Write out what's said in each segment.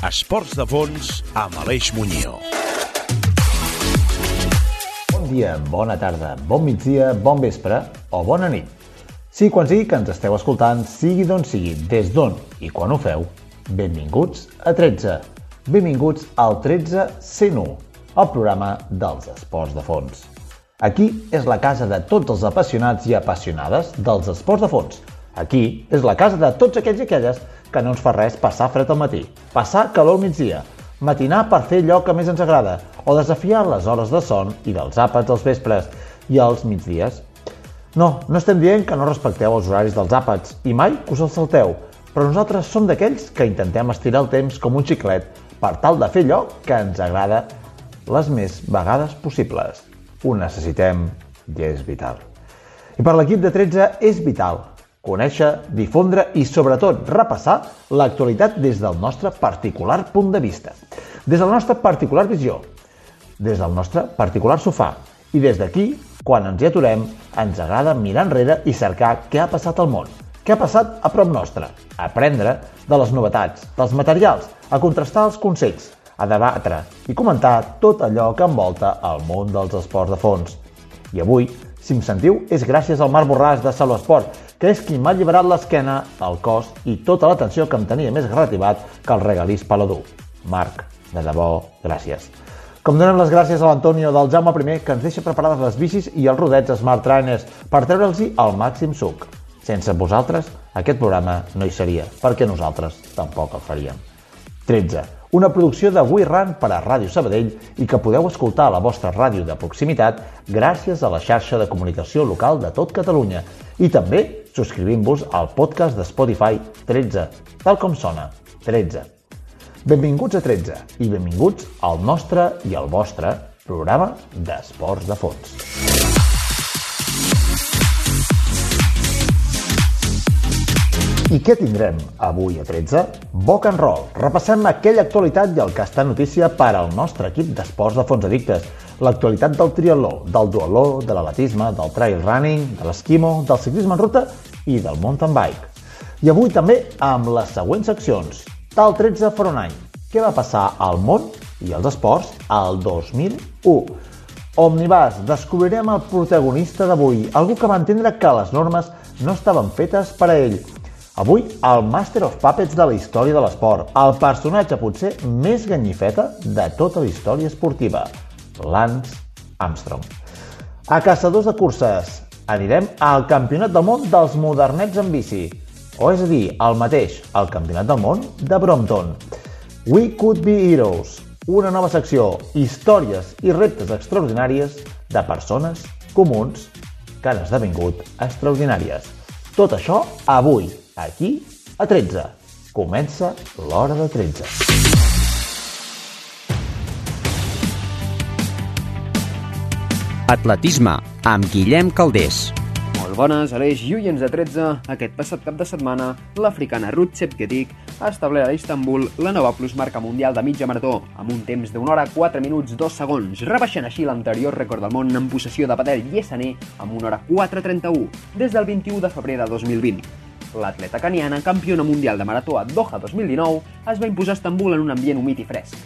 13. Esports de fons amb Aleix Muñoz. Bon dia, bona tarda, bon migdia, bon vespre o bona nit. Sí, quan sigui que ens esteu escoltant, sigui d'on sigui, des d'on i quan ho feu, benvinguts a 13. Benvinguts al 13 101, el programa dels esports de fons. Aquí és la casa de tots els apassionats i apassionades dels esports de fons. Aquí és la casa de tots aquells i aquelles que no ens fa res passar fred al matí, passar calor al migdia, matinar per fer allò que més ens agrada o desafiar les hores de son i dels àpats als vespres i als migdies. No, no estem dient que no respecteu els horaris dels àpats i mai que us els salteu, però nosaltres som d'aquells que intentem estirar el temps com un xiclet per tal de fer allò que ens agrada les més vegades possibles. Ho necessitem i és vital. I per l'equip de 13 és vital conèixer, difondre i, sobretot, repassar l'actualitat des del nostre particular punt de vista, des de la nostra particular visió, des del nostre particular sofà. I des d'aquí, quan ens hi aturem, ens agrada mirar enrere i cercar què ha passat al món, què ha passat a prop nostre, aprendre de les novetats, dels materials, a contrastar els consells, a debatre i comentar tot allò que envolta el món dels esports de fons. I avui, si em sentiu, és gràcies al Marc Borràs de Salosport, que és qui m'ha alliberat l'esquena, el cos i tota l'atenció que em tenia més relativat que el regalís Paladú. Marc, de debò, gràcies. Com donem les gràcies a l'Antonio del Jaume I, que ens deixa preparades les bicis i els rodets Smart Trainers per treure'ls el màxim suc. Sense vosaltres, aquest programa no hi seria, perquè nosaltres tampoc el faríem. 13 una producció de We Run per a Ràdio Sabadell i que podeu escoltar a la vostra ràdio de proximitat gràcies a la xarxa de comunicació local de tot Catalunya i també subscrivint-vos al podcast de Spotify 13, tal com sona, 13. Benvinguts a 13 i benvinguts al nostre i al vostre programa d'Esports de Fons. I què tindrem avui a 13? Boc and Roll. Repassem aquella actualitat i el que està notícia per al nostre equip d'esports de fons addictes. L'actualitat del triatló, del dualó, de l'atletisme, del trail running, de l'esquimo, del ciclisme en ruta i del mountain bike. I avui també amb les següents seccions. Tal 13 per un any. Què va passar al món i als esports al 2001? Omnibus, descobrirem el protagonista d'avui, algú que va entendre que les normes no estaven fetes per a ell, Avui, el Master of Puppets de la història de l'esport, el personatge potser més ganyifeta de tota la història esportiva, Lance Armstrong. A Caçadors de Curses, anirem al Campionat del Món dels Modernets en bici, o és a dir, el mateix, el Campionat del Món de Brompton. We Could Be Heroes, una nova secció, històries i reptes extraordinàries de persones comuns que han esdevingut extraordinàries. Tot això avui, aquí a 13. Comença l'hora de 13. Atletisme, amb Guillem Caldés. Molt bones, Aleix i oients de 13. Aquest passat cap de setmana, l'africana Ruth Chepketik ha establert a Istanbul la nova plusmarca mundial de mitja marató, amb un temps d'una hora 4 minuts 2 segons, rebaixant així l'anterior rècord del món en possessió de Padel Yesané amb una hora 4.31, des del 21 de febrer de 2020. L'atleta caniana, campiona mundial de marató a Doha 2019, es va imposar a Estambul en un ambient humit i fresc.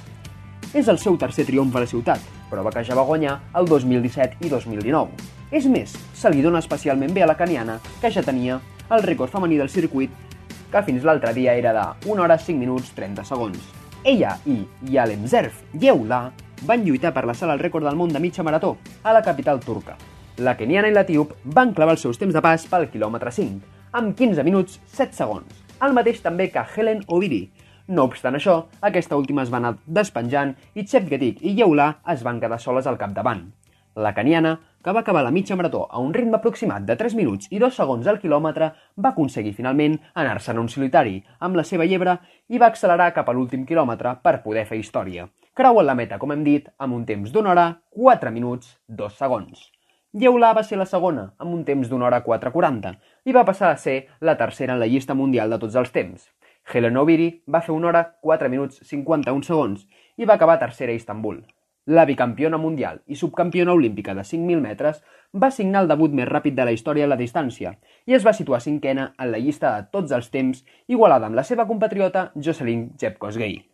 És el seu tercer triomf a la ciutat, prova que ja va guanyar el 2017 i 2019. És més, se li dona especialment bé a la caniana, que ja tenia el rècord femení del circuit, que fins l'altre dia era de 1 hora 5 minuts 30 segons. Ella i Yalem Zerf Yeula van lluitar per la sala al rècord del món de mitja marató a la capital turca. La keniana i l'etíop van clavar els seus temps de pas pel quilòmetre 5, amb 15 minuts 7 segons, el mateix també que Helen Oviri. No obstant això, aquesta última es va anar despenjant i Chepgetic i Yeula es van quedar soles al capdavant. La caniana, que va acabar la mitja marató a un ritme aproximat de 3 minuts i 2 segons al quilòmetre, va aconseguir finalment anar-se'n un solitari amb la seva llebre i va accelerar cap a l'últim quilòmetre per poder fer història. Creuen la meta, com hem dit, amb un temps d'una hora, 4 minuts, 2 segons. Yeula va ser la segona, amb un temps d'una hora 4.40, i va passar a ser la tercera en la llista mundial de tots els temps. Helen Oviri va fer una hora 4 minuts 51 segons i va acabar tercera a Istanbul. La bicampiona mundial i subcampiona olímpica de 5.000 metres va signar el debut més ràpid de la història a la distància i es va situar cinquena en la llista de tots els temps, igualada amb la seva compatriota Jocelyn Jepkosgei.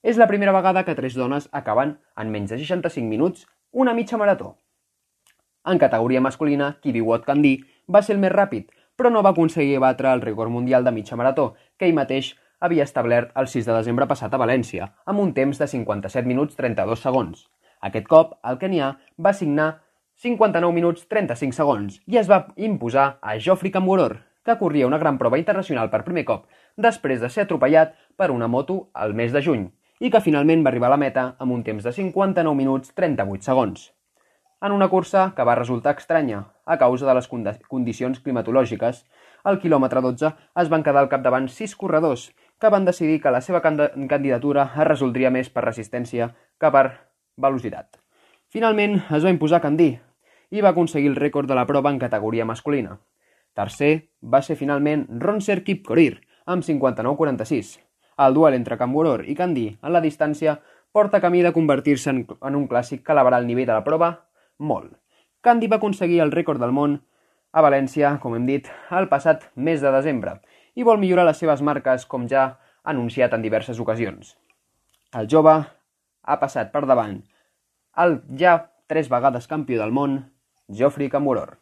És la primera vegada que tres dones acaben en menys de 65 minuts una mitja marató. En categoria masculina, Kibiwot Kandi va ser el més ràpid, però no va aconseguir batre el rècord mundial de mitja marató, que ell mateix havia establert el 6 de desembre passat a València, amb un temps de 57 minuts 32 segons. Aquest cop, el kenià va signar 59 minuts 35 segons i es va imposar a Geoffrey Kamworor, que corria una gran prova internacional per primer cop, després de ser atropellat per una moto al mes de juny, i que finalment va arribar a la meta amb un temps de 59 minuts 38 segons. En una cursa que va resultar estranya a causa de les condicions climatològiques, al quilòmetre 12 es van quedar al capdavant sis corredors que van decidir que la seva candidatura es resoldria més per resistència que per velocitat. Finalment es va imposar Candí i va aconseguir el rècord de la prova en categoria masculina. Tercer va ser finalment Ronser Kipkorir, amb 59-46. El duel entre Camboror i Candí en la distància porta camí de convertir-se en, en un clàssic que elevarà el nivell de la prova molt. Candy va aconseguir el rècord del món a València, com hem dit, el passat mes de desembre, i vol millorar les seves marques, com ja ha anunciat en diverses ocasions. El jove ha passat per davant el ja tres vegades campió del món, Geoffrey Camoror.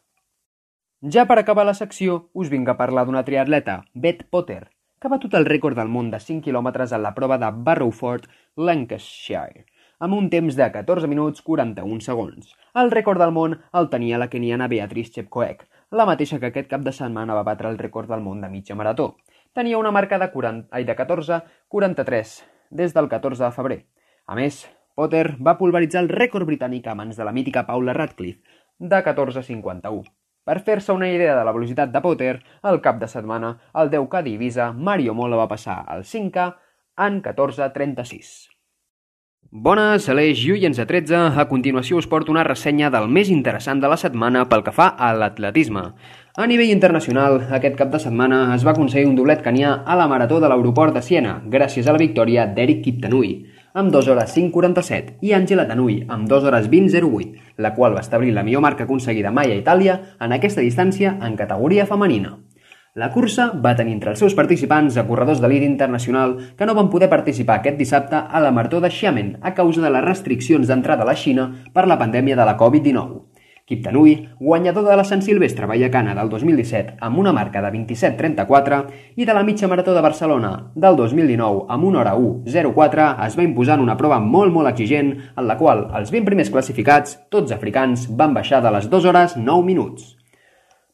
Ja per acabar la secció, us vinc a parlar d'una triatleta, Beth Potter, que ha batut el rècord del món de 5 quilòmetres en la prova de Barrowford, Lancashire, amb un temps de 14 minuts 41 segons. El rècord del món el tenia la keniana Beatrice Chepkoech, la mateixa que aquest cap de setmana va batre el rècord del món de mitja marató. Tenia una marca de, 40, ai, de 14-43 des del 14 de febrer. A més, Potter va pulveritzar el rècord britànic a mans de la mítica Paula Radcliffe, de 14.51. Per fer-se una idea de la velocitat de Potter, el cap de setmana, el 10K d'Ibiza, Mario Mola va passar al 5K en 14.36. Bones, Aleix oients de 13. A continuació us porto una ressenya del més interessant de la setmana pel que fa a l'atletisme. A nivell internacional, aquest cap de setmana es va aconseguir un doblet canià a la Marató de l'aeroport de Siena, gràcies a la victòria d'Eric Kiptanui, amb 2 hores 5.47, i Angela Tanui, amb 2 hores 20.08, la qual va establir la millor marca aconseguida mai a Itàlia en aquesta distància en categoria femenina. La cursa va tenir entre els seus participants a corredors d'elit internacional que no van poder participar aquest dissabte a la Marató de Xiamen a causa de les restriccions d'entrada a la Xina per la pandèmia de la Covid-19. Kip Tanui, guanyador de la Sant Silvestre Vallacana del 2017 amb una marca de 27.34 i de la mitja marató de Barcelona del 2019 amb una hora 1.04 es va imposar en una prova molt molt exigent en la qual els 20 primers classificats, tots africans, van baixar de les 2 hores 9 minuts.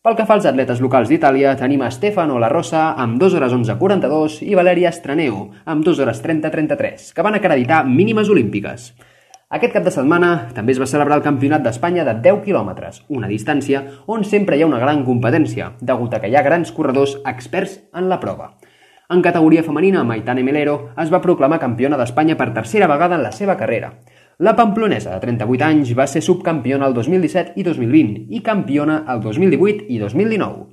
Pel que fa als atletes locals d'Itàlia, tenim a Stefano La Rosa amb 2 hores 11.42 i Valeria Estraneo amb 2 hores 30.33, que van acreditar mínimes olímpiques. Aquest cap de setmana també es va celebrar el Campionat d'Espanya de 10 quilòmetres, una distància on sempre hi ha una gran competència, degut a que hi ha grans corredors experts en la prova. En categoria femenina, Maitane Melero es va proclamar campiona d'Espanya per tercera vegada en la seva carrera. La pamplonesa, de 38 anys, va ser subcampiona el 2017 i 2020 i campiona el 2018 i 2019.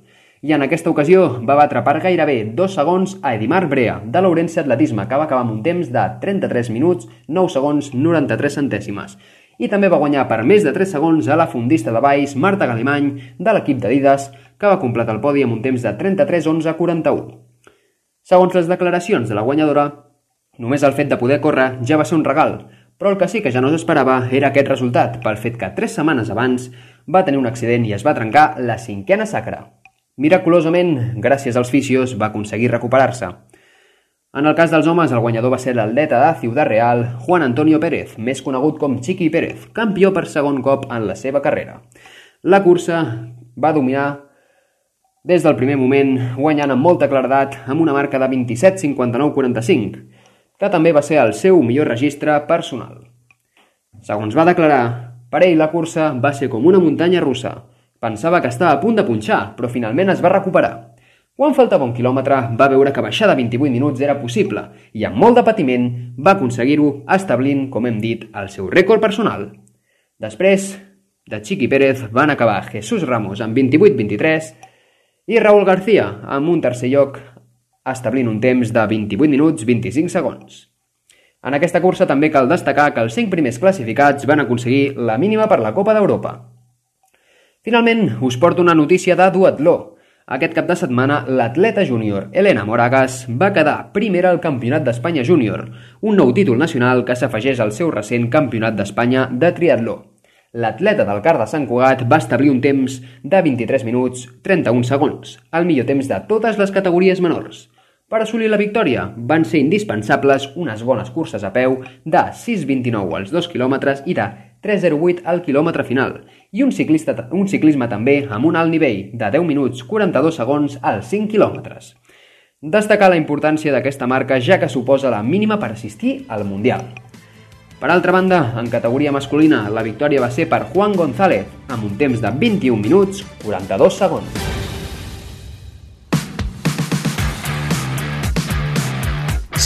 I en aquesta ocasió va batre per gairebé dos segons a Edimar Brea, de l'Ourense Atletisme, que va acabar amb un temps de 33 minuts, 9 segons, 93 centèsimes. I també va guanyar per més de 3 segons a la fundista de Baix, Marta Galimany, de l'equip d'Adidas, que va completar el podi amb un temps de 33 11 41. Segons les declaracions de la guanyadora, només el fet de poder córrer ja va ser un regal, però el que sí que ja no s'esperava era aquest resultat, pel fet que tres setmanes abans va tenir un accident i es va trencar la cinquena sacra. Miraculosament, gràcies als fisios, va aconseguir recuperar-se. En el cas dels homes, el guanyador va ser l'atleta de Ciudad Real, Juan Antonio Pérez, més conegut com Chiqui Pérez, campió per segon cop en la seva carrera. La cursa va dominar des del primer moment, guanyant amb molta claredat amb una marca de 27-59-45, que també va ser el seu millor registre personal. Segons va declarar, per ell la cursa va ser com una muntanya russa. Pensava que estava a punt de punxar, però finalment es va recuperar. Quan faltava un quilòmetre, va veure que baixar de 28 minuts era possible i amb molt de patiment va aconseguir-ho establint, com hem dit, el seu rècord personal. Després, de Chiqui Pérez van acabar Jesús Ramos amb 28-23 i Raúl García amb un tercer lloc establint un temps de 28 minuts 25 segons. En aquesta cursa també cal destacar que els cinc primers classificats van aconseguir la mínima per la Copa d'Europa. Finalment, us porto una notícia de duatló. Aquest cap de setmana, l'atleta júnior Elena Moragas va quedar primera al Campionat d'Espanya Júnior, un nou títol nacional que s'afegeix al seu recent Campionat d'Espanya de triatló. L'atleta del Car de Sant Cugat va establir un temps de 23 minuts 31 segons, el millor temps de totes les categories menors. Per assolir la victòria van ser indispensables unes bones curses a peu de 6.29 als 2 quilòmetres i de 3.08 al quilòmetre final i un, ciclista, un ciclisme també amb un alt nivell de 10 minuts 42 segons als 5 quilòmetres. Destacar la importància d'aquesta marca ja que suposa la mínima per assistir al Mundial. Per altra banda, en categoria masculina, la victòria va ser per Juan González, amb un temps de 21 minuts 42 segons.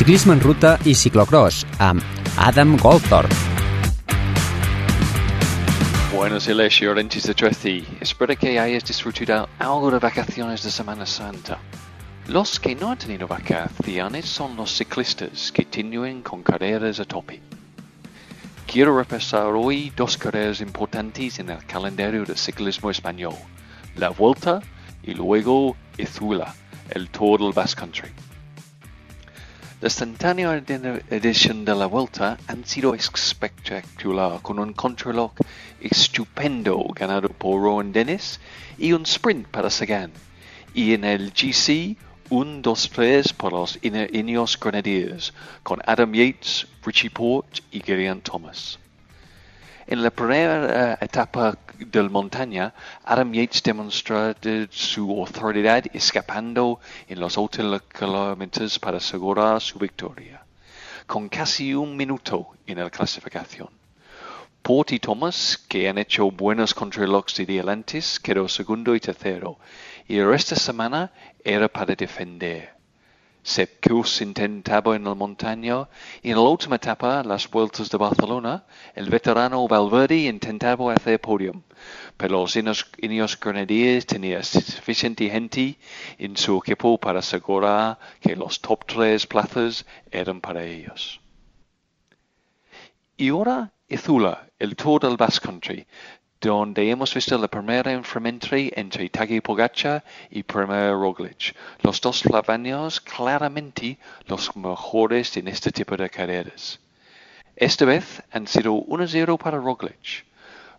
Ciclisme en ruta i ciclocross amb Adam Goldthorpe. Buenos Aires Oranges de Treci. Espero que hayas disfrutado algo de vacaciones de Semana Santa. Los que no han tenido vacaciones son los ciclistas que continúan con carreras a tope. Quiero repasar hoy dos carreras importantes en el calendario del ciclismo español, la Vuelta y luego Izula, el Tour del Basque Country. La instantánea edición de la Vuelta han sido espectacular, con un contrarreloj estupendo ganado por Rowan Dennis y un sprint para Sagan. Y en el GC, un 2-3 por los Ineos Grenadiers, con Adam Yates, Richie Port y Geraint Thomas. En la primera etapa del montaña, Adam Yates demostró su autoridad escapando en los últimos kilómetros para asegurar su victoria, con casi un minuto en la clasificación. Port y Thomas, que han hecho buenos contrarrelojes de adelantes, quedó segundo y tercero, y esta semana era para defender. Sepkus intentaba en el montaño y en la última etapa, las vueltas de Barcelona, el veterano Valverde intentaba hacer podium, pero los Ineos Grenadiers tenían suficiente gente en su equipo para asegurar que los top tres plazas eran para ellos. Y ahora Izula, el Tour del Basque Country, donde hemos visto la primera enfrentamiento entre Tagi Pogacha y Premier Roglic. Los dos flavanos claramente los mejores en este tipo de carreras. Esta vez han sido 1-0 para Roglic.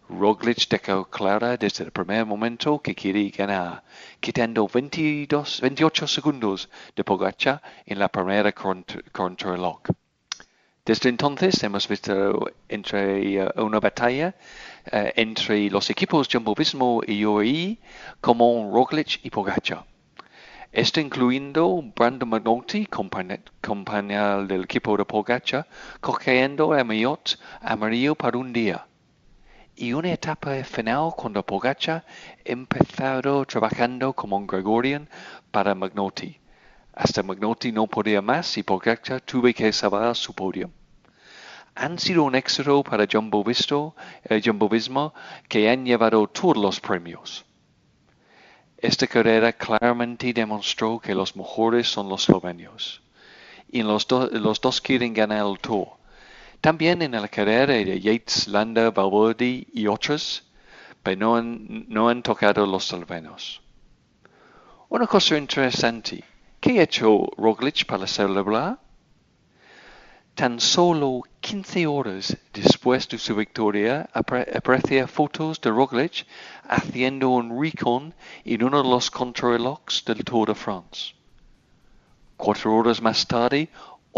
Roglic dejó clara desde el primer momento que quiere ganar, quitando 22, 28 segundos de Pogacha en la primera contrarreloj. Desde entonces hemos visto entre uh, una batalla uh, entre los equipos Jumbo Visma y UAE como Roglic y Pogacar. Esto incluyendo Brandon McNulty, compañero del equipo de Pogacar, cogiendo el maillot amarillo para un día. Y una etapa final cuando Pogacar empezado trabajando como un Gregorian para McNulty. Hasta McNulty no podía más y Pogacar tuvo que salvar su podio han sido un éxito para Jumbo, Visto, eh, Jumbo Visma que han llevado todos los premios. Esta carrera claramente demostró que los mejores son los eslovenios. Y los, los dos quieren ganar el Tour. También en la carrera de Yates, Landa, Valverde y otros, pero no han, tocado los eslovenos. Una cosa interesante, ¿qué ha hecho Roglic para celebrar? Tan solo 15 horas después de su victoria aprecia fotos de Roglic haciendo un recon en uno de los contrarrelojes del Tour de France. Cuatro horas más tarde,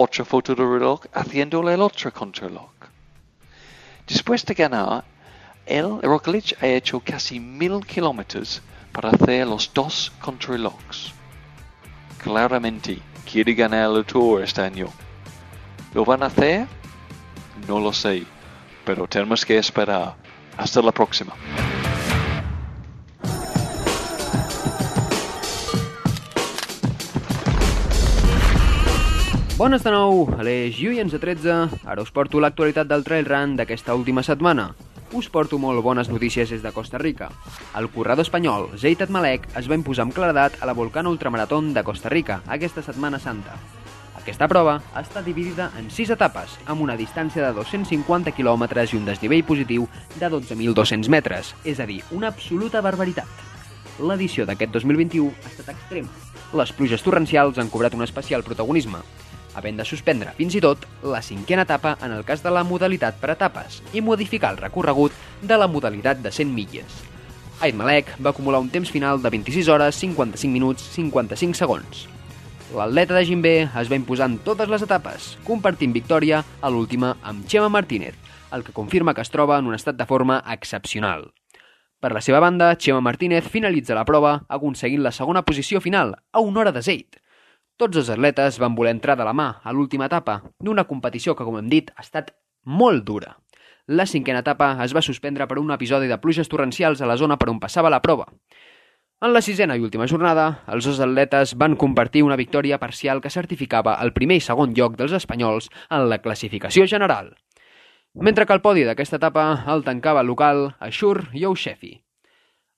otra foto de reloj haciéndole el otro contrarreloj. Después de ganar, él, Roglic, ha hecho casi mil kilómetros para hacer los dos contrarrelojes. Claramente quiere ganar el Tour este año. ¿Lo van a hacer? No lo sé, pero tenemos que esperar. Hasta la próxima. Bones de nou, a les Lluiens de 13. Ara us porto l'actualitat del trail run d'aquesta última setmana. Us porto molt bones notícies des de Costa Rica. El corredor espanyol Zeitat Malek es va imposar amb claredat a la Volcano Ultramaratón de Costa Rica aquesta Setmana Santa. Aquesta prova està dividida en 6 etapes, amb una distància de 250 km i un desnivell positiu de 12.200 metres, és a dir, una absoluta barbaritat. L'edició d'aquest 2021 ha estat extrema. Les pluges torrencials han cobrat un especial protagonisme, havent de suspendre fins i tot la cinquena etapa en el cas de la modalitat per etapes i modificar el recorregut de la modalitat de 100 milles. Aid Malek va acumular un temps final de 26 hores, 55 minuts, 55 segons. L'atleta de Gimbé es va imposar en totes les etapes, compartint victòria a l'última amb Xema Martínez, el que confirma que es troba en un estat de forma excepcional. Per la seva banda, Xema Martínez finalitza la prova aconseguint la segona posició final, a una hora de Zeit. Tots els atletes van voler entrar de la mà a l'última etapa d'una competició que, com hem dit, ha estat molt dura. La cinquena etapa es va suspendre per un episodi de pluges torrencials a la zona per on passava la prova. En la sisena i última jornada, els dos atletes van compartir una victòria parcial que certificava el primer i segon lloc dels espanyols en la classificació general. Mentre que el podi d'aquesta etapa el tancava el local Ashur Youshefi.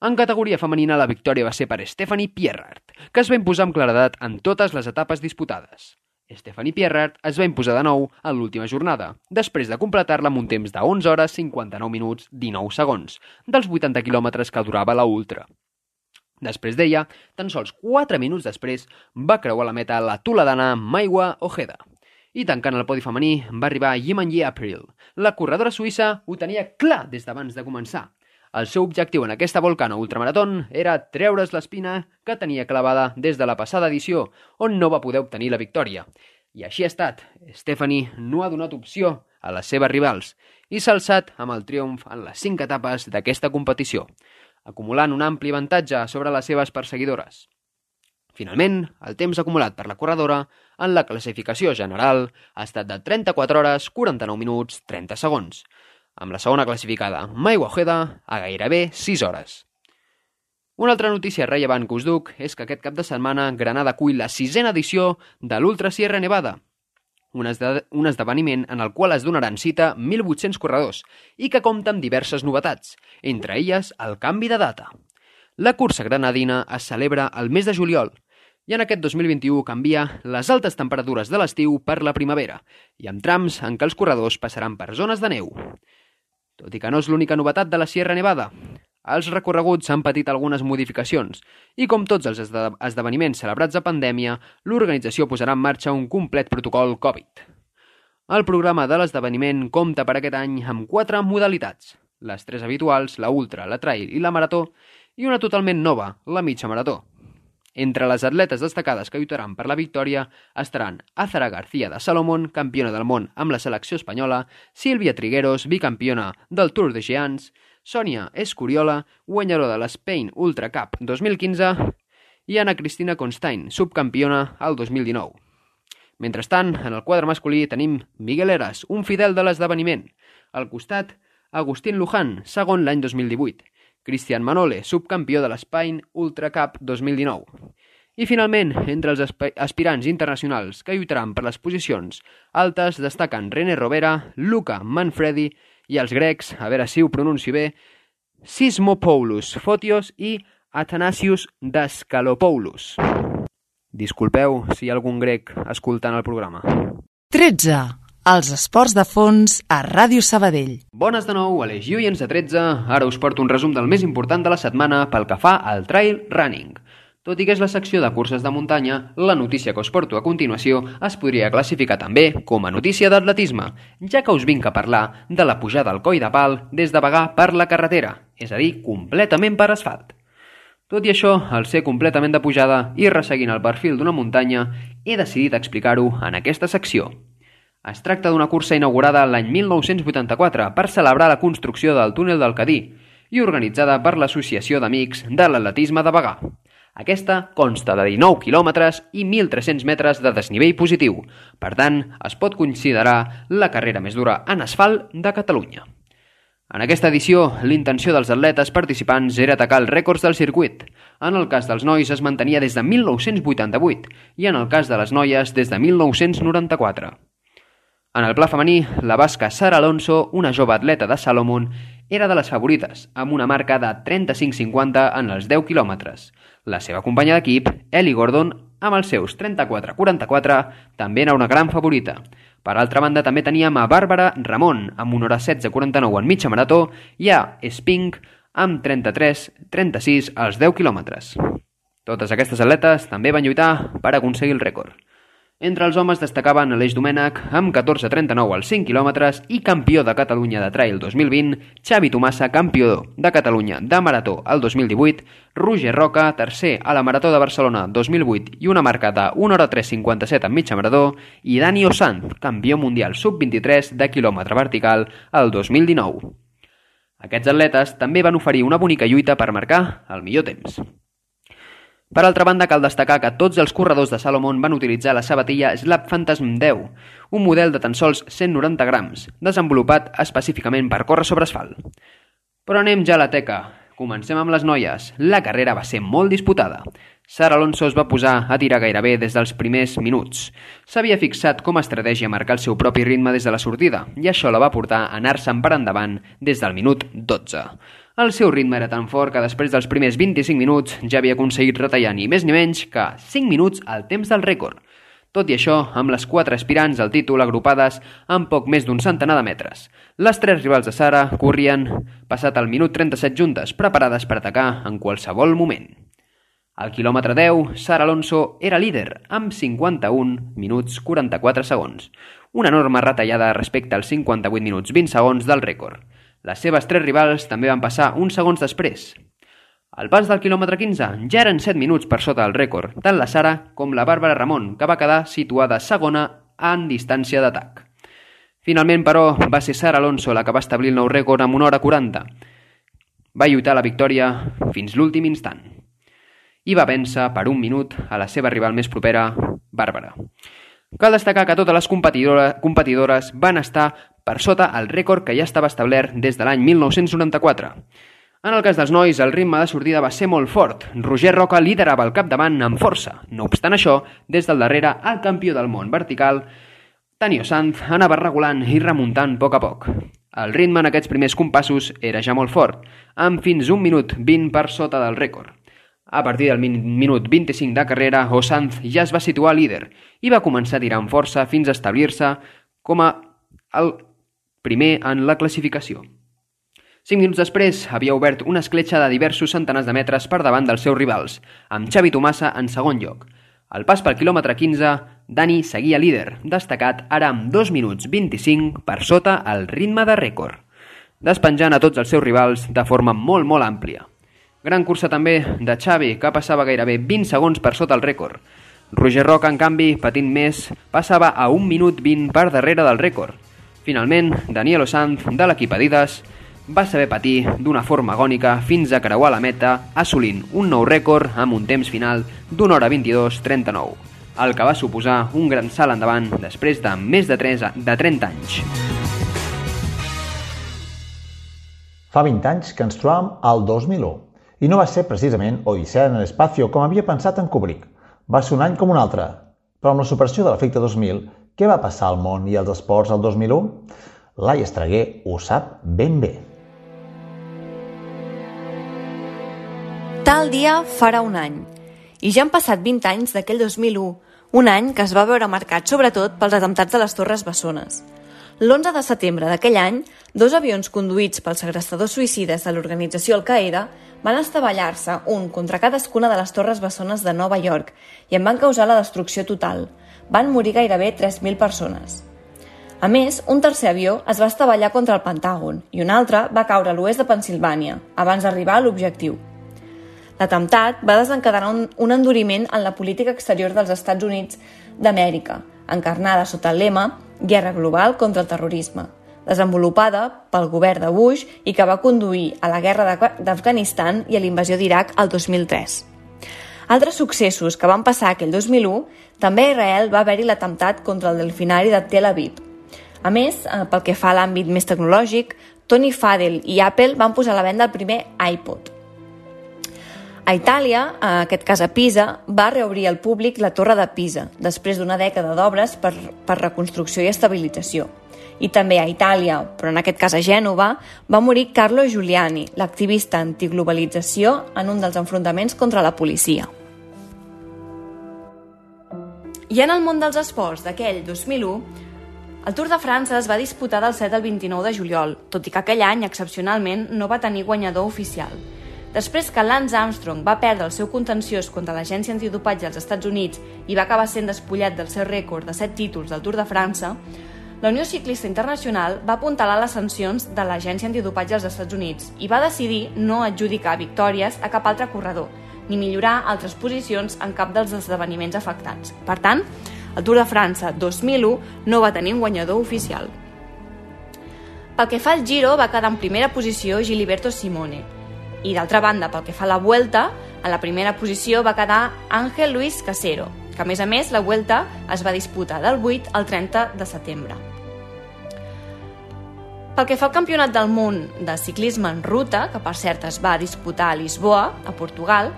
En categoria femenina, la victòria va ser per Stephanie Pierrart, que es va imposar amb claredat en totes les etapes disputades. Stephanie Pierrart es va imposar de nou en l'última jornada, després de completar-la amb un temps de 11 hores 59 minuts 19 segons, dels 80 quilòmetres que durava la Ultra. Després d'ella, tan sols 4 minuts després, va creuar la meta la toledana Maiwa Ojeda. I tancant el podi femení va arribar Yimanyi April. La corredora suïssa ho tenia clar des d'abans de començar. El seu objectiu en aquesta volcana ultramaratón era treure's l'espina que tenia clavada des de la passada edició, on no va poder obtenir la victòria. I així ha estat. Stephanie no ha donat opció a les seves rivals i s'ha alçat amb el triomf en les cinc etapes d'aquesta competició acumulant un ampli avantatge sobre les seves perseguidores. Finalment, el temps acumulat per la corredora en la classificació general ha estat de 34 hores 49 minuts 30 segons, amb la segona classificada, Mai Ojeda, a gairebé 6 hores. Una altra notícia rellevant que us duc és que aquest cap de setmana Granada acull la sisena edició de l'Ultra Sierra Nevada, un, esde un esdeveniment en el qual es donaran cita 1.800 corredors i que compta amb diverses novetats, entre elles el canvi de data. La cursa granadina es celebra el mes de juliol i en aquest 2021 canvia les altes temperatures de l'estiu per la primavera i amb trams en què els corredors passaran per zones de neu. Tot i que no és l'única novetat de la Sierra Nevada, els recorreguts han patit algunes modificacions i, com tots els esde esdeveniments celebrats a pandèmia, l'organització posarà en marxa un complet protocol Covid. El programa de l'esdeveniment compta per aquest any amb quatre modalitats, les tres habituals, la ultra, la trail i la marató, i una totalment nova, la mitja marató. Entre les atletes destacades que lluitaran per la victòria estaran Azara García de Salomón, campiona del món amb la selecció espanyola, Sílvia Trigueros, bicampiona del Tour de Géants, Sònia Escuriola, guanyadora de l'Spain Ultra Cup 2015, i Anna Cristina Constain, subcampiona al 2019. Mentrestant, en el quadre masculí tenim Miguel Eras, un fidel de l'esdeveniment. Al costat, Agustín Luján, segon l'any 2018. Cristian Manole, subcampió de l'Spain Ultra Cup 2019. I finalment, entre els aspirants internacionals que lluitaran per les posicions altes destaquen René Rovera, Luca Manfredi i els grecs, a veure si ho pronuncio bé, Sismopoulos Fotios i Athanasius Daskalopoulos. Disculpeu si hi ha algun grec escoltant el programa. 13. Els esports de fons a Ràdio Sabadell. Bones de nou, a les Lluiens de 13. Ara us porto un resum del més important de la setmana pel que fa al trail running. Tot i que és la secció de curses de muntanya, la notícia que us porto a continuació es podria classificar també com a notícia d'atletisme, ja que us vinc a parlar de la pujada al coll de pal des de Bagà per la carretera, és a dir, completament per asfalt. Tot i això, al ser completament de pujada i resseguint el perfil d'una muntanya, he decidit explicar-ho en aquesta secció. Es tracta d'una cursa inaugurada l'any 1984 per celebrar la construcció del túnel del Cadí i organitzada per l'Associació d'Amics de l'Atletisme de Bagà. Aquesta consta de 19 quilòmetres i 1.300 metres de desnivell positiu. Per tant, es pot considerar la carrera més dura en asfalt de Catalunya. En aquesta edició, l'intenció dels atletes participants era atacar els rècords del circuit. En el cas dels nois es mantenia des de 1988 i en el cas de les noies des de 1994. En el pla femení, la basca Sara Alonso, una jove atleta de Salomon, era de les favorites, amb una marca de 35-50 en els 10 quilòmetres. La seva companya d'equip, Ellie Gordon, amb els seus 34-44, també era una gran favorita. Per altra banda, també teníem a Bàrbara Ramon, amb una hora 16-49 en mitja marató, i a Spink, amb 33-36 als 10 quilòmetres. Totes aquestes atletes també van lluitar per aconseguir el rècord. Entre els homes destacaven Aleix Domènech amb 14.39 als 5 quilòmetres i campió de Catalunya de Trail 2020, Xavi Tomassa, campió de Catalunya de Marató el 2018, Roger Roca, tercer a la Marató de Barcelona 2008 i una marca de 1 hora 3.57 en mitja marató, i Dani Osanz, campió mundial sub-23 de quilòmetre vertical el 2019. Aquests atletes també van oferir una bonica lluita per marcar el millor temps. Per altra banda, cal destacar que tots els corredors de Salomon van utilitzar la sabatilla Slap Phantasm 10, un model de tan sols 190 grams, desenvolupat específicament per córrer sobre asfalt. Però anem ja a la teca. Comencem amb les noies. La carrera va ser molt disputada. Sara Alonso es va posar a tirar gairebé des dels primers minuts. S'havia fixat com a estratègia marcar el seu propi ritme des de la sortida, i això la va portar a anar-se'n per endavant des del minut 12. El seu ritme era tan fort que després dels primers 25 minuts ja havia aconseguit retallar ni més ni menys que 5 minuts al temps del rècord. Tot i això, amb les quatre aspirants al títol agrupades en poc més d'un centenar de metres. Les tres rivals de Sara corrien passat el minut 37 juntes, preparades per atacar en qualsevol moment. Al quilòmetre 10, Sara Alonso era líder, amb 51 minuts 44 segons, una enorme retallada respecte als 58 minuts 20 segons del rècord. Les seves tres rivals també van passar uns segons després. Al pas del quilòmetre 15 ja eren 7 minuts per sota del rècord, tant la Sara com la Bàrbara Ramon, que va quedar situada segona en distància d'atac. Finalment, però, va ser Sara Alonso la que va establir el nou rècord amb una hora 40. Va lluitar la victòria fins l'últim instant. I va vèncer per un minut a la seva rival més propera, Bàrbara. Cal destacar que totes les competidores, van estar per sota el rècord que ja estava establert des de l'any 1994. En el cas dels nois, el ritme de sortida va ser molt fort. Roger Roca liderava el capdavant amb força. No obstant això, des del darrere, el campió del món vertical, Tanio Sanz, anava regulant i remuntant a poc a poc. El ritme en aquests primers compassos era ja molt fort, amb fins un minut 20 per sota del rècord. A partir del min minut 25 de carrera, Osanz ja es va situar líder i va començar a tirar amb força fins a establir-se com a el primer en la classificació. Cinc minuts després havia obert una escletxa de diversos centenars de metres per davant dels seus rivals, amb Xavi Tomassa en segon lloc. Al pas pel quilòmetre 15, Dani seguia líder, destacat ara amb 2 minuts 25 per sota el ritme de rècord, despenjant a tots els seus rivals de forma molt molt àmplia. Gran cursa també de Xavi, que passava gairebé 20 segons per sota el rècord. Roger Roca, en canvi, patint més, passava a 1 minut 20 per darrere del rècord. Finalment, Daniel Osanz, de l'equip Adidas, va saber patir d'una forma agònica fins a creuar la meta, assolint un nou rècord amb un temps final d'una hora 22.39, el que va suposar un gran salt endavant després de més de, 3, de 30 anys. Fa 20 anys que ens trobàvem al 2001 i no va ser precisament Odissea en l'espacio com havia pensat en Kubrick. Va ser un any com un altre, però amb la superació de l'efecte 2000, què va passar al món i als esports al 2001? Lai Estreguer ho sap ben bé. Tal dia farà un any. I ja han passat 20 anys d'aquell 2001, un any que es va veure marcat sobretot pels atemptats de les Torres Bessones. L'11 de setembre d'aquell any, dos avions conduïts pels segrestadors suïcides de l'organització Al-Qaeda van estavellar-se un contra cadascuna de les torres bessones de Nova York i en van causar la destrucció total. Van morir gairebé 3.000 persones. A més, un tercer avió es va estavellar contra el Pentàgon i un altre va caure a l'oest de Pensilvània, abans d'arribar a l'objectiu. L'atemptat va desencadenar un, un enduriment en la política exterior dels Estats Units d'Amèrica, encarnada sota el lema Guerra global contra el terrorisme, desenvolupada pel govern de Bush i que va conduir a la guerra d'Afganistan i a l'invasió d'Iraq el 2003. Altres successos que van passar aquell 2001, també a Israel va haver-hi l'atemptat contra el delfinari de Tel Aviv. A més, eh, pel que fa a l'àmbit més tecnològic, Tony Fadell i Apple van posar a la venda el primer iPod. A Itàlia, en aquest cas a Pisa, va reobrir al públic la Torre de Pisa, després d'una dècada d'obres per, per reconstrucció i estabilització i també a Itàlia, però en aquest cas a Gènova, va morir Carlo Giuliani, l'activista antiglobalització en un dels enfrontaments contra la policia. I en el món dels esports d'aquell 2001, el Tour de França es va disputar del 7 al 29 de juliol, tot i que aquell any, excepcionalment, no va tenir guanyador oficial. Després que Lance Armstrong va perdre el seu contenciós contra l'agència antidopatge als Estats Units i va acabar sent despullat del seu rècord de 7 títols del Tour de França, la Unió Ciclista Internacional va apuntalar les sancions de l'Agència Antidopatge als Estats Units i va decidir no adjudicar victòries a cap altre corredor, ni millorar altres posicions en cap dels esdeveniments afectats. Per tant, el Tour de França 2001 no va tenir un guanyador oficial. Pel que fa al Giro, va quedar en primera posició Giliberto Simone. I d'altra banda, pel que fa a la Vuelta, en la primera posició va quedar Ángel Luis Casero, que a més a més la Vuelta es va disputar del 8 al 30 de setembre. Pel que fa al Campionat del Món de Ciclisme en Ruta, que per cert es va disputar a Lisboa, a Portugal,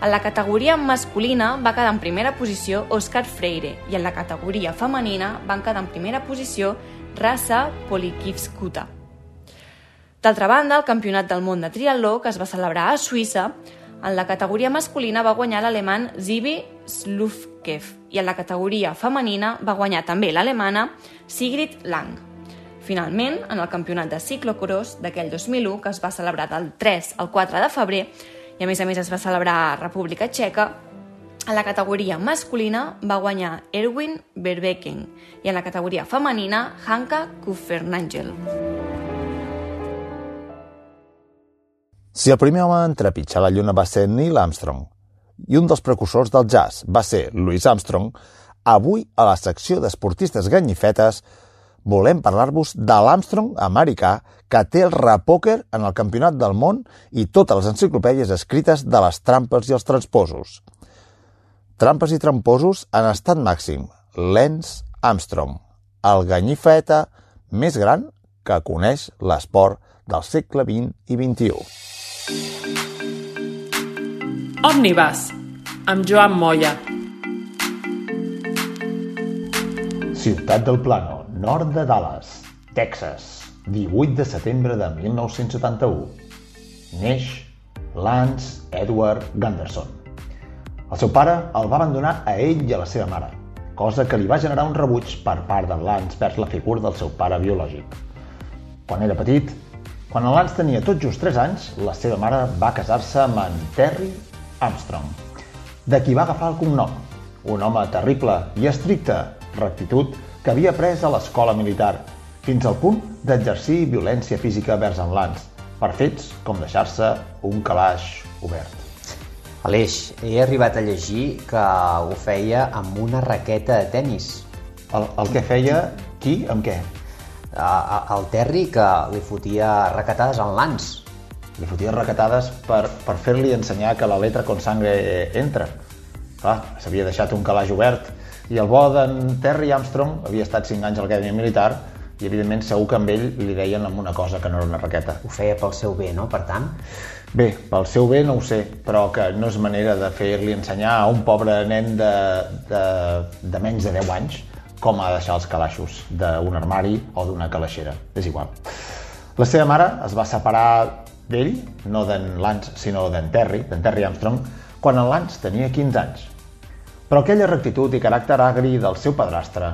en la categoria masculina va quedar en primera posició Òscar Freire i en la categoria femenina van quedar en primera posició Rasa Polikivskuta. D'altra banda, el Campionat del Món de Triatló, que es va celebrar a Suïssa, en la categoria masculina va guanyar l'alemany Zibi Slufkev i en la categoria femenina va guanyar també l'alemana Sigrid Lang. Finalment, en el campionat de ciclocross d'aquell 2001, que es va celebrar del 3 al 4 de febrer, i a més a més es va celebrar a República Txeca, en la categoria masculina va guanyar Erwin Verbecken i en la categoria femenina Hanka Kufernangel. Si el primer home en trepitjar la Lluna va ser Neil Armstrong i un dels precursors del jazz va ser Louis Armstrong, avui a la secció d'esportistes ganyifetes volem parlar-vos de l'Armstrong americà que té el repòquer en el Campionat del Món i totes les enciclopèdies escrites de les trampes i els transposos. Trampes i tramposos en estat màxim. Lance Armstrong, el ganyifeta més gran que coneix l'esport del segle XX i XXI. Omnibus, amb Joan Molla. Ciutat del Plano, nord de Dallas, Texas, 18 de setembre de 1971. Neix Lance Edward Gunderson. El seu pare el va abandonar a ell i a la seva mare, cosa que li va generar un rebuig per part de Lance vers la figura del seu pare biològic. Quan era petit, quan el Lance tenia tot just 3 anys, la seva mare va casar-se amb en Terry Armstrong, de qui va agafar el cognom, un home terrible i estricte, rectitud que havia pres a l'escola militar, fins al punt d'exercir violència física vers en Lance, per fets com deixar-se un calaix obert. Aleix, he arribat a llegir que ho feia amb una raqueta de tennis. El, el que feia qui amb què? El Terry, que li fotia raquetades en Lance. Li fotia raquetades per, per fer-li ensenyar que la letra con sangre entra. Clar, s'havia deixat un calaix obert i el bo d'en Terry Armstrong havia estat 5 anys a l'acadèmia militar i evidentment segur que amb ell li deien amb una cosa que no era una raqueta. Ho feia pel seu bé, no? Per tant? Bé, pel seu bé no ho sé, però que no és manera de fer-li ensenyar a un pobre nen de, de, de menys de 10 anys com ha de deixar els calaixos d'un armari o d'una calaixera. És igual. La seva mare es va separar d'ell, no d'en Lance, sinó d'en Terry, d'en Terry Armstrong, quan en Lance tenia 15 anys. Però aquella rectitud i caràcter agri del seu padrastre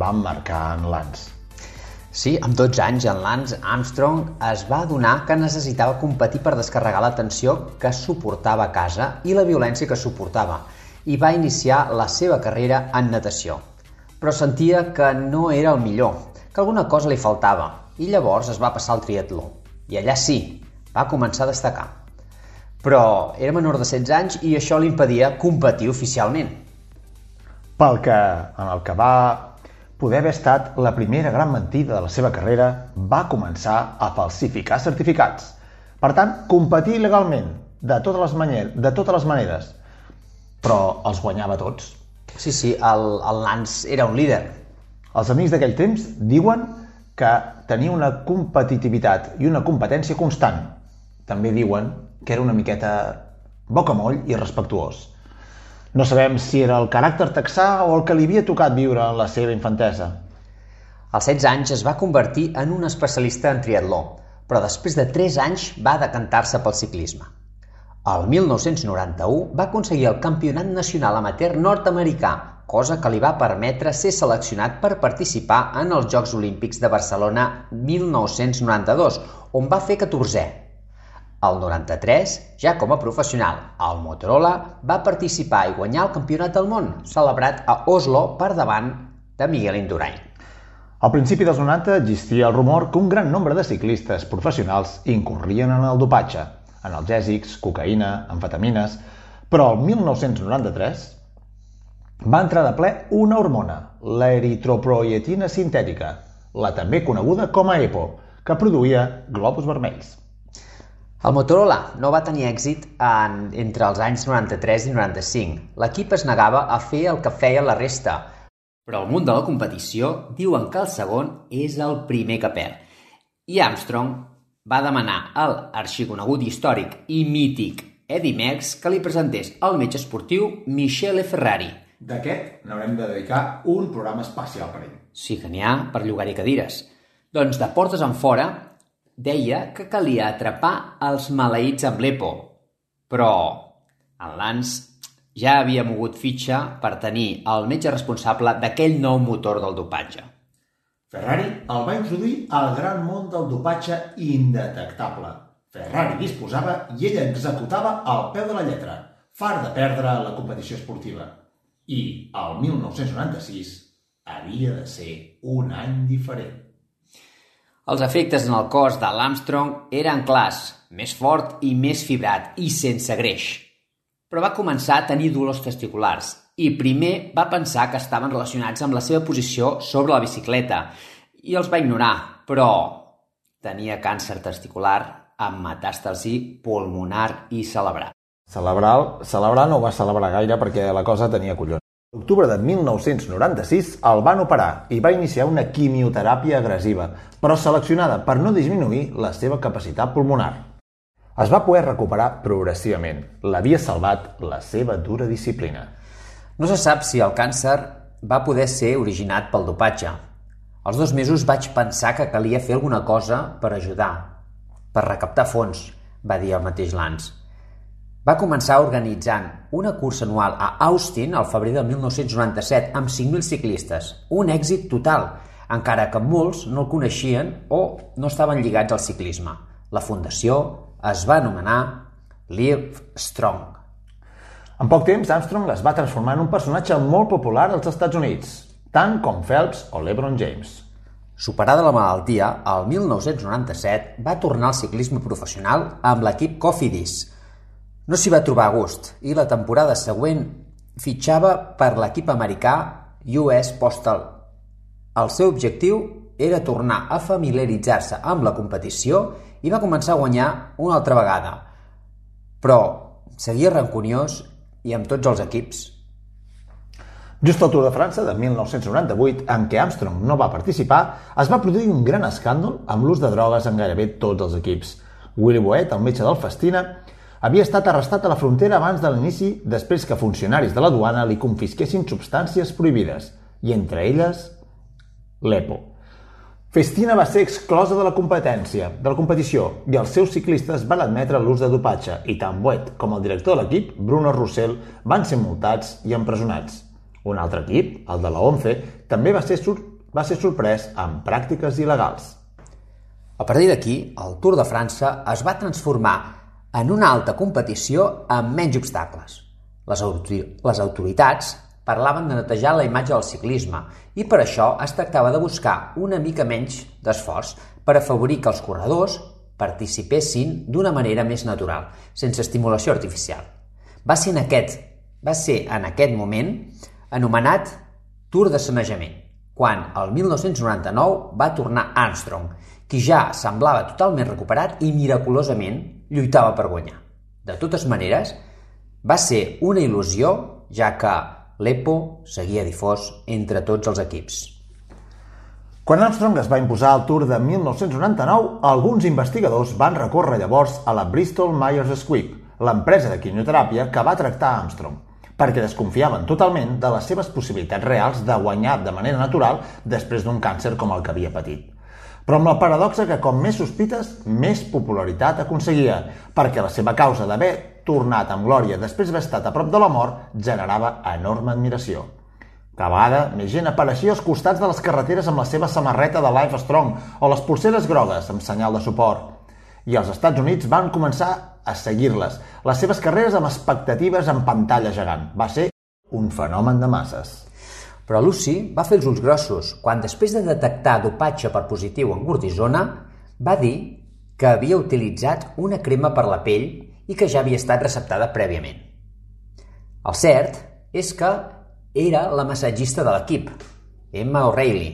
van marcar en Lance. Sí, amb 12 anys, en Lance Armstrong es va adonar que necessitava competir per descarregar la tensió que suportava a casa i la violència que suportava, i va iniciar la seva carrera en natació. Però sentia que no era el millor, que alguna cosa li faltava, i llavors es va passar al triatló. I allà sí, va començar a destacar. Però era menor de 16 anys i això li impedia competir oficialment pel que, en el que va poder haver estat la primera gran mentida de la seva carrera, va començar a falsificar certificats. Per tant, competir legalment, de totes les, maneres, de totes les maneres, però els guanyava tots. Sí, sí, el, el Lance era un líder. Els amics d'aquell temps diuen que tenia una competitivitat i una competència constant. També diuen que era una miqueta bocamoll i respectuós. No sabem si era el caràcter texà o el que li havia tocat viure en la seva infantesa. Als 16 anys es va convertir en un especialista en triatló, però després de 3 anys va decantar-se pel ciclisme. El 1991 va aconseguir el Campionat Nacional Amateur Nord-Americà cosa que li va permetre ser seleccionat per participar en els Jocs Olímpics de Barcelona 1992, on va fer 14è. El 93, ja com a professional, el Motorola va participar i guanyar el Campionat del Món, celebrat a Oslo per davant de Miguel Indurain. Al principi dels 90 existia el rumor que un gran nombre de ciclistes professionals incorrien en el dopatge, analgèsics, cocaïna, amfetamines, però el 1993 va entrar de ple una hormona, l'eritroproietina sintètica, la també coneguda com a EPO, que produïa globus vermells. El Motorola no va tenir èxit en, entre els anys 93 i 95. L'equip es negava a fer el que feia la resta, però el món de la competició diuen que el segon és el primer que perd. I Armstrong va demanar al arxiconegut històric i mític Eddie Merckx que li presentés el metge esportiu Michele Ferrari, D'aquest n'haurem de dedicar un programa especial per ell. Sí que n'hi ha per llogar-hi cadires. Doncs de portes en fora deia que calia atrapar els maleïts amb l'EPO, però en Lance ja havia mogut fitxa per tenir el metge responsable d'aquell nou motor del dopatge. Ferrari el va introduir al gran món del dopatge indetectable. Ferrari disposava i ell executava al peu de la lletra, far de perdre la competició esportiva i el 1996 havia de ser un any diferent. Els efectes en el cos de l'Armstrong eren clars, més fort i més fibrat i sense greix. Però va començar a tenir dolors testiculars i primer va pensar que estaven relacionats amb la seva posició sobre la bicicleta i els va ignorar, però tenia càncer testicular amb metàstasi pulmonar i cerebral. Celebrar, celebrar no ho va celebrar gaire perquè la cosa tenia collons. L'octubre de 1996 el van operar i va iniciar una quimioteràpia agressiva, però seleccionada per no disminuir la seva capacitat pulmonar. Es va poder recuperar progressivament. L'havia salvat la seva dura disciplina. No se sap si el càncer va poder ser originat pel dopatge. Als dos mesos vaig pensar que calia fer alguna cosa per ajudar, per recaptar fons, va dir el mateix Lance. Va començar organitzant una cursa anual a Austin al febrer del 1997 amb 5.000 ciclistes. Un èxit total, encara que molts no el coneixien o no estaven lligats al ciclisme. La fundació es va anomenar Live Strong. En poc temps, Armstrong es va transformar en un personatge molt popular als Estats Units, tant com Phelps o LeBron James. Superada la malaltia, el 1997 va tornar al ciclisme professional amb l'equip Cofidis, no s'hi va trobar gust i la temporada següent fitxava per l'equip americà US Postal. El seu objectiu era tornar a familiaritzar-se amb la competició i va començar a guanyar una altra vegada. Però seguia rancuniós i amb tots els equips. Just al Tour de França de 1998, en què Armstrong no va participar, es va produir un gran escàndol amb l'ús de drogues en gairebé tots els equips. Willy Boet, el metge del Festina, havia estat arrestat a la frontera abans de l'inici després que funcionaris de la duana li confisquessin substàncies prohibides, i entre elles l'EPO. Festina va ser exclosa de la competència, de la competició, i els seus ciclistes van admetre l'ús de dopatge, i tant Boet com el director de l'equip, Bruno Roussel, van ser multats i empresonats. Un altre equip, el de la ONCE, també va ser, va ser sorprès amb pràctiques il·legals. A partir d'aquí, el Tour de França es va transformar en una alta competició amb menys obstacles. Les, les autoritats parlaven de netejar la imatge del ciclisme i per això es tractava de buscar una mica menys d'esforç per afavorir que els corredors participessin d'una manera més natural, sense estimulació artificial. Va ser en aquest, va ser en aquest moment anomenat Tour de Sanejament, quan el 1999 va tornar Armstrong, qui ja semblava totalment recuperat i miraculosament lluitava per guanyar. De totes maneres, va ser una il·lusió, ja que l'EPO seguia difós entre tots els equips. Quan Armstrong es va imposar al Tour de 1999, alguns investigadors van recórrer llavors a la Bristol Myers Squibb, l'empresa de quimioteràpia que va tractar Armstrong, perquè desconfiaven totalment de les seves possibilitats reals de guanyar de manera natural després d'un càncer com el que havia patit però amb la paradoxa que com més sospites, més popularitat aconseguia, perquè la seva causa d'haver tornat amb glòria després d'haver estat a prop de la mort generava enorme admiració. Cada vegada més gent apareixia als costats de les carreteres amb la seva samarreta de Life Strong o les pulseres grogues amb senyal de suport. I els Estats Units van començar a seguir-les. Les seves carreres amb expectatives en pantalla gegant. Va ser un fenomen de masses. Però Lucy va fer els ulls grossos quan, després de detectar dopatge per positiu en cortisona, va dir que havia utilitzat una crema per la pell i que ja havia estat receptada prèviament. El cert és que era la massatgista de l'equip, Emma O'Reilly,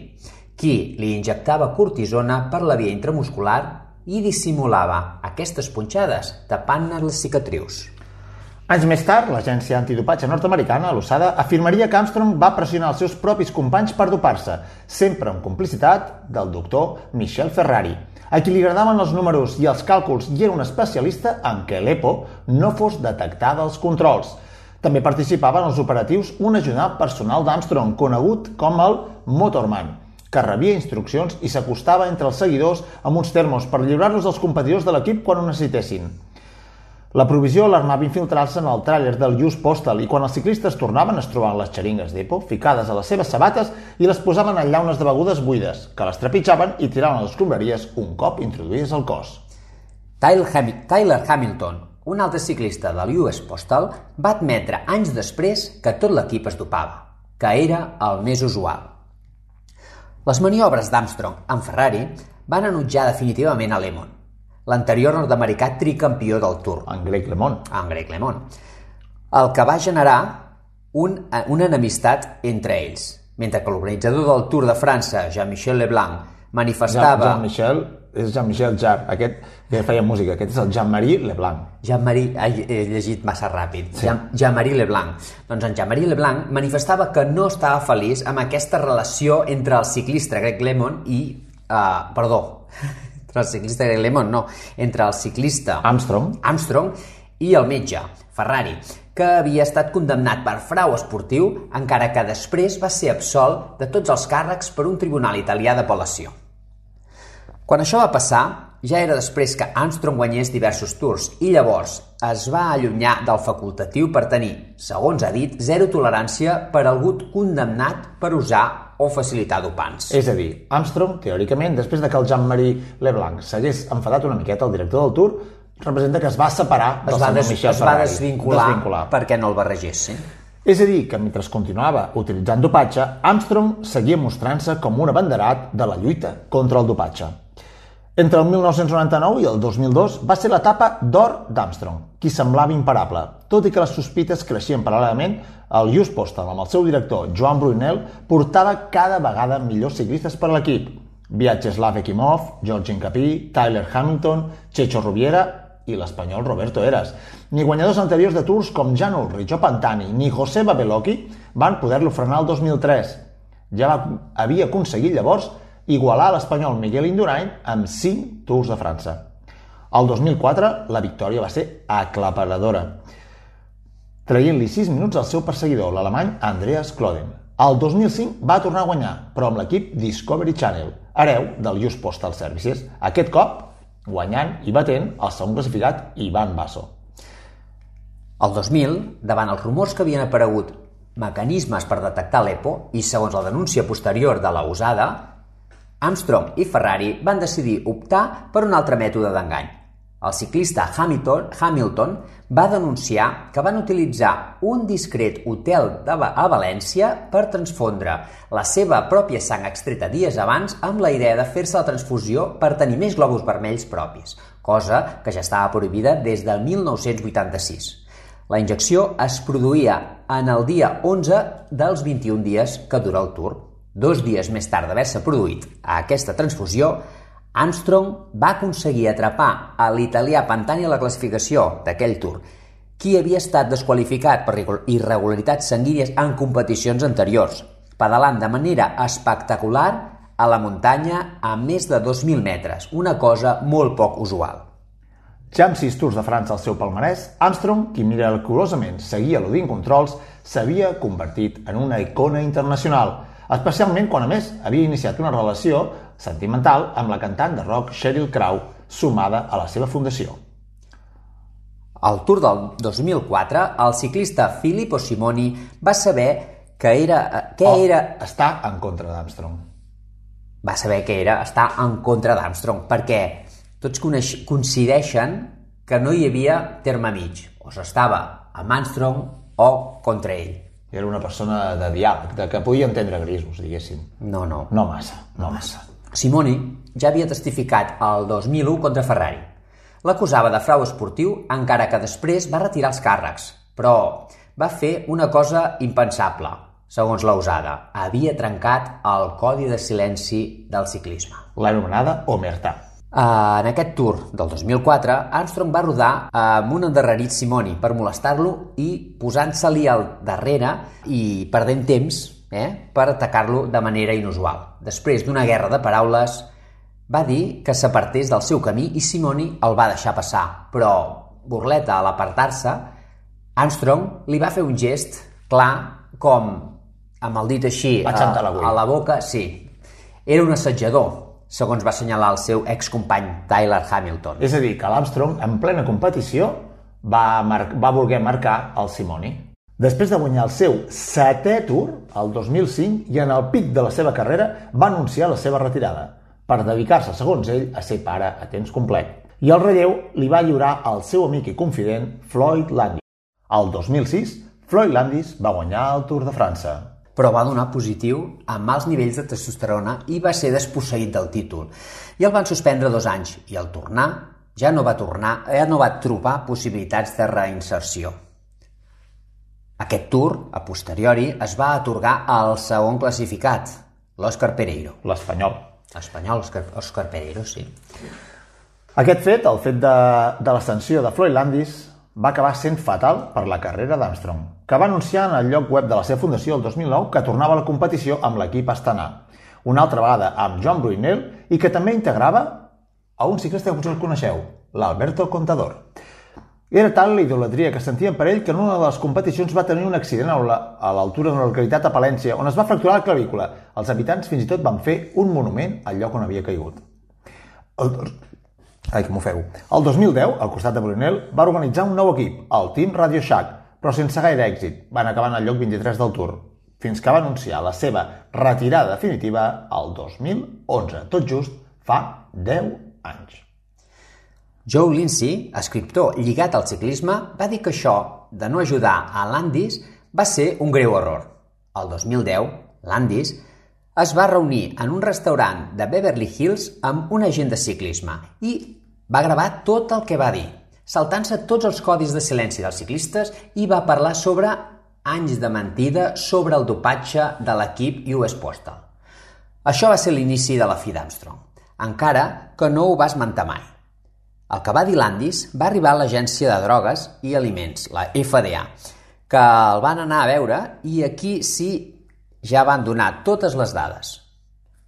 qui li injectava cortisona per la via intramuscular i dissimulava aquestes punxades tapant-ne les cicatrius. Anys més tard, l'agència antidopatge nord-americana, l'USADA, afirmaria que Armstrong va pressionar els seus propis companys per dopar-se, sempre amb complicitat del doctor Michel Ferrari, a qui li agradaven els números i els càlculs i era un especialista en què l'EPO no fos detectada als controls – també participava en els operatius un ajudant personal d'Armstrong, conegut com el Motorman, que rebia instruccions i s'acostava entre els seguidors amb uns termos per lliurar-los als competidors de l'equip quan ho necessitessin. La provisió l'armava infiltrar-se en el tràiler del Just Postal i quan els ciclistes tornaven es trobaven les xeringues d'Epo ficades a les seves sabates i les posaven en llaunes de begudes buides, que les trepitjaven i tiraven a les escombraries un cop introduïdes al cos. Tyler Hamilton, un altre ciclista de l'US Postal va admetre anys després que tot l'equip es dopava, que era el més usual. Les maniobres d'Armstrong amb Ferrari van enutjar definitivament a Lemon, l'anterior nord-americà tricampió del Tour. En Greg LeMond. En Greg LeMond. El que va generar un, una enemistat entre ells, mentre que l'organitzador del Tour de França, Jean-Michel Leblanc, manifestava... Jean-Michel és Jean-Michel Jarre, aquest que feia música, aquest és el Jean-Marie Leblanc. Jean-Marie, he llegit massa ràpid. Sí. Jean-Marie Leblanc. Doncs en Jean-Marie Leblanc manifestava que no estava feliç amb aquesta relació entre el ciclista Greg LeMond i... Uh, perdó, entre el ciclista Greg LeMond, no, entre el ciclista... Armstrong. Armstrong i el metge, Ferrari, que havia estat condemnat per frau esportiu, encara que després va ser absolt de tots els càrrecs per un tribunal italià d'apel·lació. Quan això va passar, ja era després que Armstrong guanyés diversos tours i llavors es va allunyar del facultatiu per tenir, segons ha dit, zero tolerància per algú condemnat per usar o facilitar dopants. És a dir, Armstrong, teòricament, després de que el Jean-Marie Leblanc s'hagués enfadat una miqueta al director del Tour, representa que es va separar del es va des, Michel es va desvincular, desvincular perquè no el barregés. Sí? És a dir, que mentre continuava utilitzant dopatge, Armstrong seguia mostrant-se com un abanderat de la lluita contra el dopatge. Entre el 1999 i el 2002 va ser l'etapa d'or d'Armstrong, qui semblava imparable. Tot i que les sospites creixien paral·lelament, el Just Postal, amb el seu director Joan Brunel, portava cada vegada millors ciclistes per a l'equip. Vyacheslav Ekimov, George Incapí, Tyler Hamilton, Checho Rubiera i l'espanyol Roberto Eras. Ni guanyadors anteriors de tours com Jan Ulrich o Pantani ni José Babeloki van poder-lo frenar el 2003. Ja va, havia aconseguit llavors igualar l'espanyol Miguel Indurain amb 5 Tours de França. El 2004 la victòria va ser aclaparadora, traient-li 6 minuts al seu perseguidor, l'alemany Andreas Kloden. El 2005 va tornar a guanyar, però amb l'equip Discovery Channel, hereu del Just Postal Services, aquest cop guanyant i batent el segon classificat Ivan Basso. El 2000, davant els rumors que havien aparegut mecanismes per detectar l'EPO i segons la denúncia posterior de la usada, Armstrong i Ferrari van decidir optar per un altre mètode d'engany. El ciclista Hamilton, Hamilton va denunciar que van utilitzar un discret hotel de, a València per transfondre la seva pròpia sang extreta dies abans amb la idea de fer-se la transfusió per tenir més globus vermells propis, cosa que ja estava prohibida des del 1986. La injecció es produïa en el dia 11 dels 21 dies que dura el Tour. Dos dies més tard d'haver-se produït a aquesta transfusió, Armstrong va aconseguir atrapar a l'italià Pantani a la classificació d'aquell Tour, qui havia estat desqualificat per irregularitats sanguínies en competicions anteriors, pedalant de manera espectacular a la muntanya a més de 2.000 metres, una cosa molt poc usual. Ja amb sis Tours de França al seu palmarès, Armstrong, qui miraculosament seguia l'Odin Controls, s'havia convertit en una icona internacional – especialment quan a més havia iniciat una relació sentimental amb la cantant de rock Sheryl Crow, sumada a la seva fundació. Al Tour del 2004, el ciclista Filippo Simoni va saber que era... Què O era... Està en contra d'Armstrong. Va saber que era estar en contra d'Armstrong, perquè tots coneix, coincideixen que no hi havia terme mig. O s'estava amb Armstrong o contra ell. Era una persona de diàleg, de que podia entendre grisos, diguéssim. No, no. No massa, no massa. Simoni ja havia testificat el 2001 contra Ferrari. L'acusava de frau esportiu, encara que després va retirar els càrrecs. Però va fer una cosa impensable, segons la usada. Havia trencat el codi de silenci del ciclisme. L'anomenada Omertà. Eh, En aquest tour del 2004, Armstrong va rodar amb un endarrerit Simoni per molestar-lo i posant-se-li al darrere i perdent temps eh, per atacar-lo de manera inusual. Després d'una guerra de paraules, va dir que s'apartés del seu camí i Simoni el va deixar passar, però Burleta, a l'apartar-se, Armstrong li va fer un gest clar com, amb el dit així, a, a la boca, sí. Era un assetjador, segons va assenyalar el seu excompany Tyler Hamilton. És a dir, que l'Armstrong, en plena competició, va, mar va voler marcar el Simoni. Després de guanyar el seu setè tour, el 2005, i en el pic de la seva carrera, va anunciar la seva retirada, per dedicar-se, segons ell, a ser pare a temps complet. I el relleu li va lliurar al seu amic i confident Floyd Landis. El 2006, Floyd Landis va guanyar el Tour de França. Però va donar positiu amb mals nivells de testosterona i va ser desposseït del títol. I el van suspendre dos anys i al tornar ja no va tornar, ja no va trobar possibilitats de reinserció. Aquest tour, a posteriori, es va atorgar al segon classificat, l'Òscar Pereiro. L'espanyol. Espanyol, Òscar, Òscar Pereiro, sí. Aquest fet, el fet de, de l'ascensió de Floyd Landis, va acabar sent fatal per la carrera d'Armstrong, que va anunciar en el lloc web de la seva fundació el 2009 que tornava a la competició amb l'equip Astana, una altra vegada amb John Brunel i que també integrava a un ciclista que potser el coneixeu, l'Alberto Contador. Era tal la idolatria que sentien per ell que en una de les competicions va tenir un accident a l'altura d'una localitat a Palència on es va fracturar la clavícula. Els habitants fins i tot van fer un monument al lloc on havia caigut. El, Ai, que m'ofego. El 2010, al costat de Brunel, va organitzar un nou equip, el Team Radio Shack, però sense gaire èxit. Van acabar en el lloc 23 del Tour, fins que va anunciar la seva retirada definitiva el 2011, tot just fa 10 anys. Joe Lindsay, escriptor lligat al ciclisme, va dir que això de no ajudar a Landis va ser un greu error. El 2010, Landis es va reunir en un restaurant de Beverly Hills amb un agent de ciclisme i va gravar tot el que va dir, saltant-se tots els codis de silenci dels ciclistes i va parlar sobre anys de mentida sobre el dopatge de l'equip US Postal. Això va ser l'inici de la fi d'Armstrong, encara que no ho va esmentar mai. El que va dir Landis va arribar a l'Agència de Drogues i Aliments, la FDA, que el van anar a veure i aquí sí ja van donar totes les dades.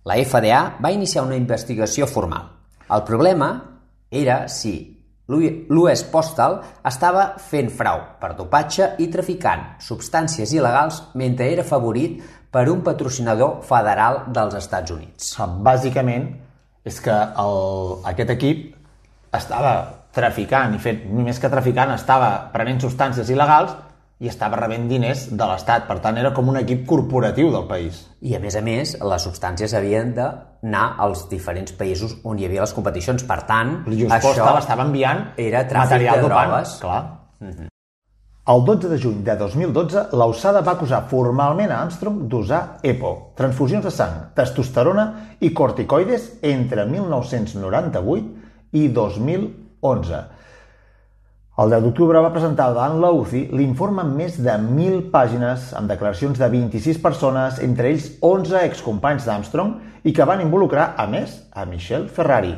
La FDA va iniciar una investigació formal. El problema era si l'US Postal estava fent frau per dopatge i traficant substàncies il·legals mentre era favorit per un patrocinador federal dels Estats Units. Ah, Bàsicament, és que el, aquest equip estava traficant, i fet, més que traficant, estava prenent substàncies il·legals i estava rebent diners de l'Estat. Per tant, era com un equip corporatiu del país. I, a més a més, les substàncies havien d'anar als diferents països on hi havia les competicions. Per tant, Just això estava enviant era material de dopant. drogues. Clar. El 12 de juny de 2012, la USADA va acusar formalment a Armstrong d'usar EPO, transfusions de sang, testosterona i corticoides entre 1998 i 2011. El 10 d'octubre va presentar davant la UCI l'informe amb més de 1.000 pàgines amb declaracions de 26 persones, entre ells 11 excompanys d'Armstrong, i que van involucrar, a més, a Michel Ferrari.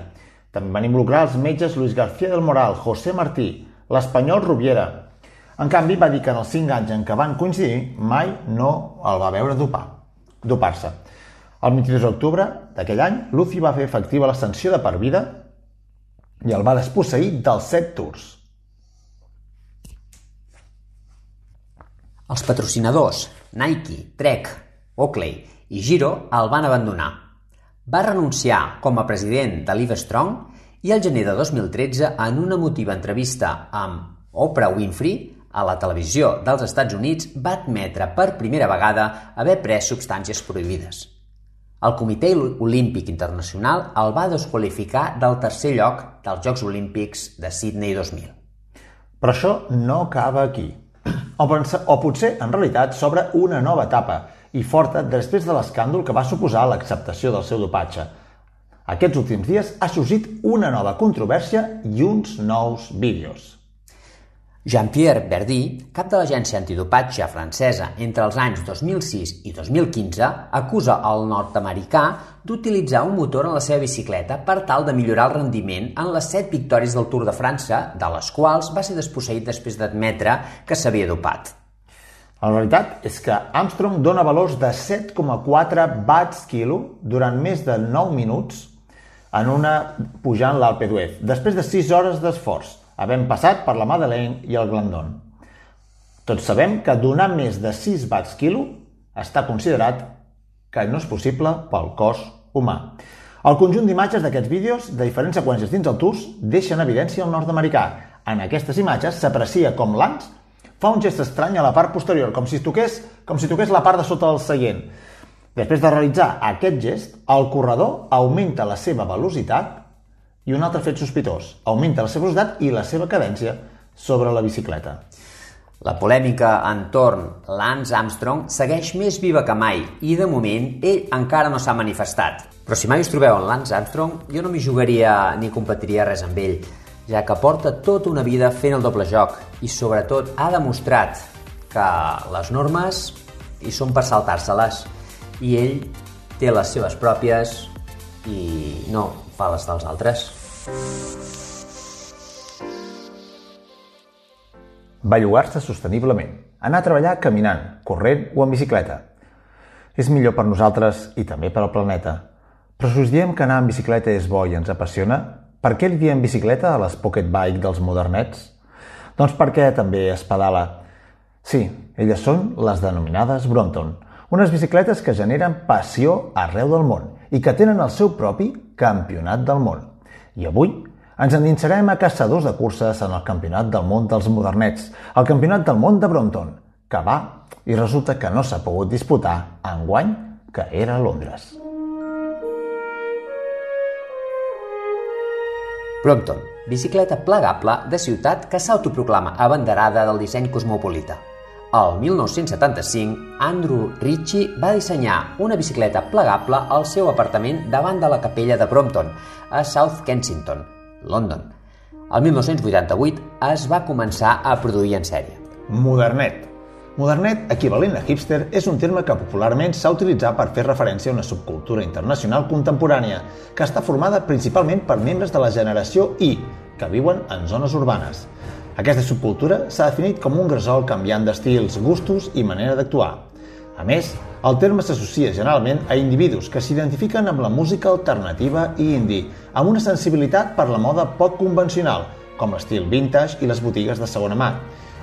També van involucrar els metges Luis García del Moral, José Martí, l'espanyol Rubiera. En canvi, va dir que en els 5 anys en què van coincidir mai no el va veure dopar, dopar-se. El 22 d'octubre d'aquell any, l'UCI va fer efectiva la sanció de per vida i el va desposseir dels 7 tours. Els patrocinadors Nike, Trek, Oakley i Giro el van abandonar. Va renunciar com a president de Livestrong i al gener de 2013, en una emotiva entrevista amb Oprah Winfrey, a la televisió dels Estats Units va admetre per primera vegada haver pres substàncies prohibides. El Comitè Olímpic Internacional el va desqualificar del tercer lloc dels Jocs Olímpics de Sydney 2000. Però això no acaba aquí. O, o potser, en realitat, s'obre una nova etapa i forta després de l'escàndol que va suposar l'acceptació del seu dopatge. Aquests últims dies ha sorgit una nova controvèrsia i uns nous vídeos. Jean-Pierre Verdy, cap de l'agència antidopatge francesa entre els anys 2006 i 2015, acusa el nord-americà d'utilitzar un motor en la seva bicicleta per tal de millorar el rendiment en les set victòries del Tour de França, de les quals va ser desposseït després d'admetre que s'havia dopat. La realitat és que Armstrong dona valors de 7,4 watts quilo durant més de 9 minuts en una pujant l'Alpe d'Huez, després de 6 hores d'esforç, havent passat per la Madeleine i el Glandon. Tots sabem que donar més de 6 watts quilo està considerat que no és possible pel cos humà. El conjunt d'imatges d'aquests vídeos de diferents seqüències dins el Tours deixa en evidència el nord-americà. En aquestes imatges s'aprecia com Lance fa un gest estrany a la part posterior, com si toqués, com si toqués la part de sota del seient. Després de realitzar aquest gest, el corredor augmenta la seva velocitat i un altre fet sospitós, augmenta la seva velocitat i la seva cadència sobre la bicicleta. La polèmica entorn Lance Armstrong segueix més viva que mai i, de moment, ell encara no s'ha manifestat. Però si mai us trobeu en Lance Armstrong, jo no m'hi jugaria ni competiria res amb ell, ja que porta tota una vida fent el doble joc i, sobretot, ha demostrat que les normes hi són per saltar-se-les i ell té les seves pròpies i no fa les dels altres. Bellugar-se sosteniblement, anar a treballar caminant, corrent o en bicicleta. És millor per nosaltres i també per al planeta. Però si us diem que anar en bicicleta és bo i ens apassiona, per què li diem bicicleta a les pocket bike dels modernets? Doncs perquè també es pedala. Sí, elles són les denominades Brompton, unes bicicletes que generen passió arreu del món i que tenen el seu propi campionat del món. I avui ens endinsarem a caçadors de curses en el campionat del món dels modernets, el campionat del món de Brompton, que va i resulta que no s'ha pogut disputar enguany, que era a Londres. Brompton, bicicleta plegable de ciutat que s'autoproclama abanderada del disseny cosmopolita. El 1975, Andrew Ritchie va dissenyar una bicicleta plegable al seu apartament davant de la capella de Brompton, a South Kensington, London. El 1988 es va començar a produir en sèrie. Modernet. Modernet, equivalent a hipster, és un terme que popularment s'ha utilitzat per fer referència a una subcultura internacional contemporània que està formada principalment per membres de la generació I, que viuen en zones urbanes. Aquesta subcultura s'ha definit com un gresol canviant d'estils, gustos i manera d'actuar. A més, el terme s'associa generalment a individus que s'identifiquen amb la música alternativa i indie, amb una sensibilitat per la moda poc convencional, com l'estil vintage i les botigues de segona mà,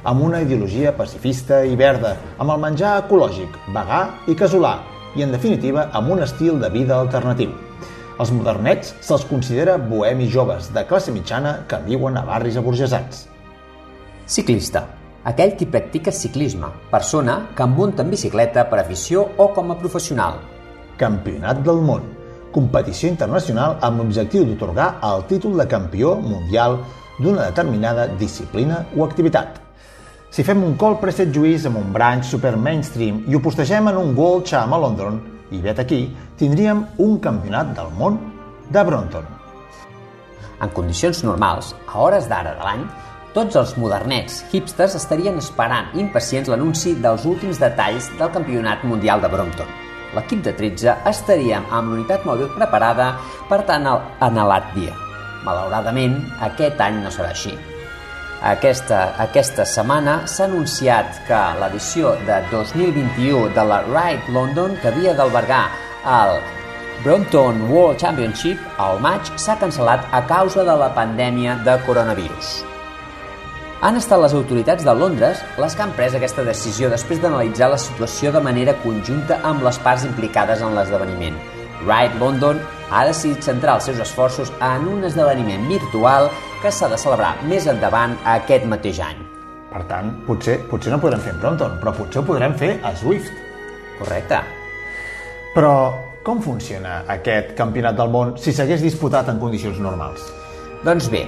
amb una ideologia pacifista i verda, amb el menjar ecològic, vegà i casolà, i en definitiva amb un estil de vida alternatiu. Els modernets se'ls considera bohemis joves de classe mitjana que viuen a barris aburgesats. Ciclista. Aquell qui practica ciclisme, persona que munta en bicicleta per afició o com a professional. Campionat del món. Competició internacional amb l'objectiu d'otorgar el títol de campió mundial d'una determinada disciplina o activitat. Si fem un call preset juís amb un branch super mainstream i ho postegem en un World Cham a London, i vet aquí, tindríem un campionat del món de Brompton. En condicions normals, a hores d'ara de l'any, tots els modernets hipsters estarien esperant impacients l'anunci dels últims detalls del Campionat Mundial de Brompton. L'equip de 13 estaria amb l'unitat mòbil preparada per tant el anhelat dia. Malauradament, aquest any no serà així. Aquesta, aquesta setmana s'ha anunciat que l'edició de 2021 de la Ride London, que havia d'albergar el Brompton World Championship al maig, s'ha cancel·lat a causa de la pandèmia de coronavirus. Han estat les autoritats de Londres les que han pres aquesta decisió després d'analitzar la situació de manera conjunta amb les parts implicades en l'esdeveniment. Ride London ha decidit centrar els seus esforços en un esdeveniment virtual que s'ha de celebrar més endavant aquest mateix any. Per tant, potser, potser no podrem fer en Brompton, però potser ho podrem fer a Swift. Correcte. Però com funciona aquest campionat del món si s'hagués disputat en condicions normals? Doncs bé,